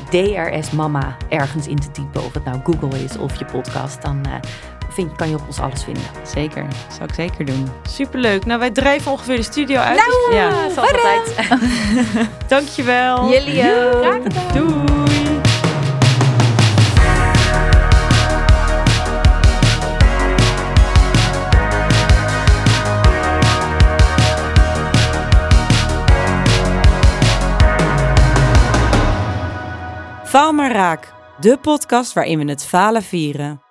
Speaker 3: DRS Mama ergens in te typen. Of het nou Google is of je podcast. Dan eh, vind, kan je op ons alles vinden.
Speaker 2: Zeker. Zou ik zeker doen.
Speaker 1: Superleuk. Nou, wij drijven ongeveer de studio uit.
Speaker 2: Ja.
Speaker 3: Ja, zoals altijd.
Speaker 1: Dankjewel.
Speaker 4: Jullie ook.
Speaker 1: Doei. Faal maar raak. De podcast waarin we het falen vieren.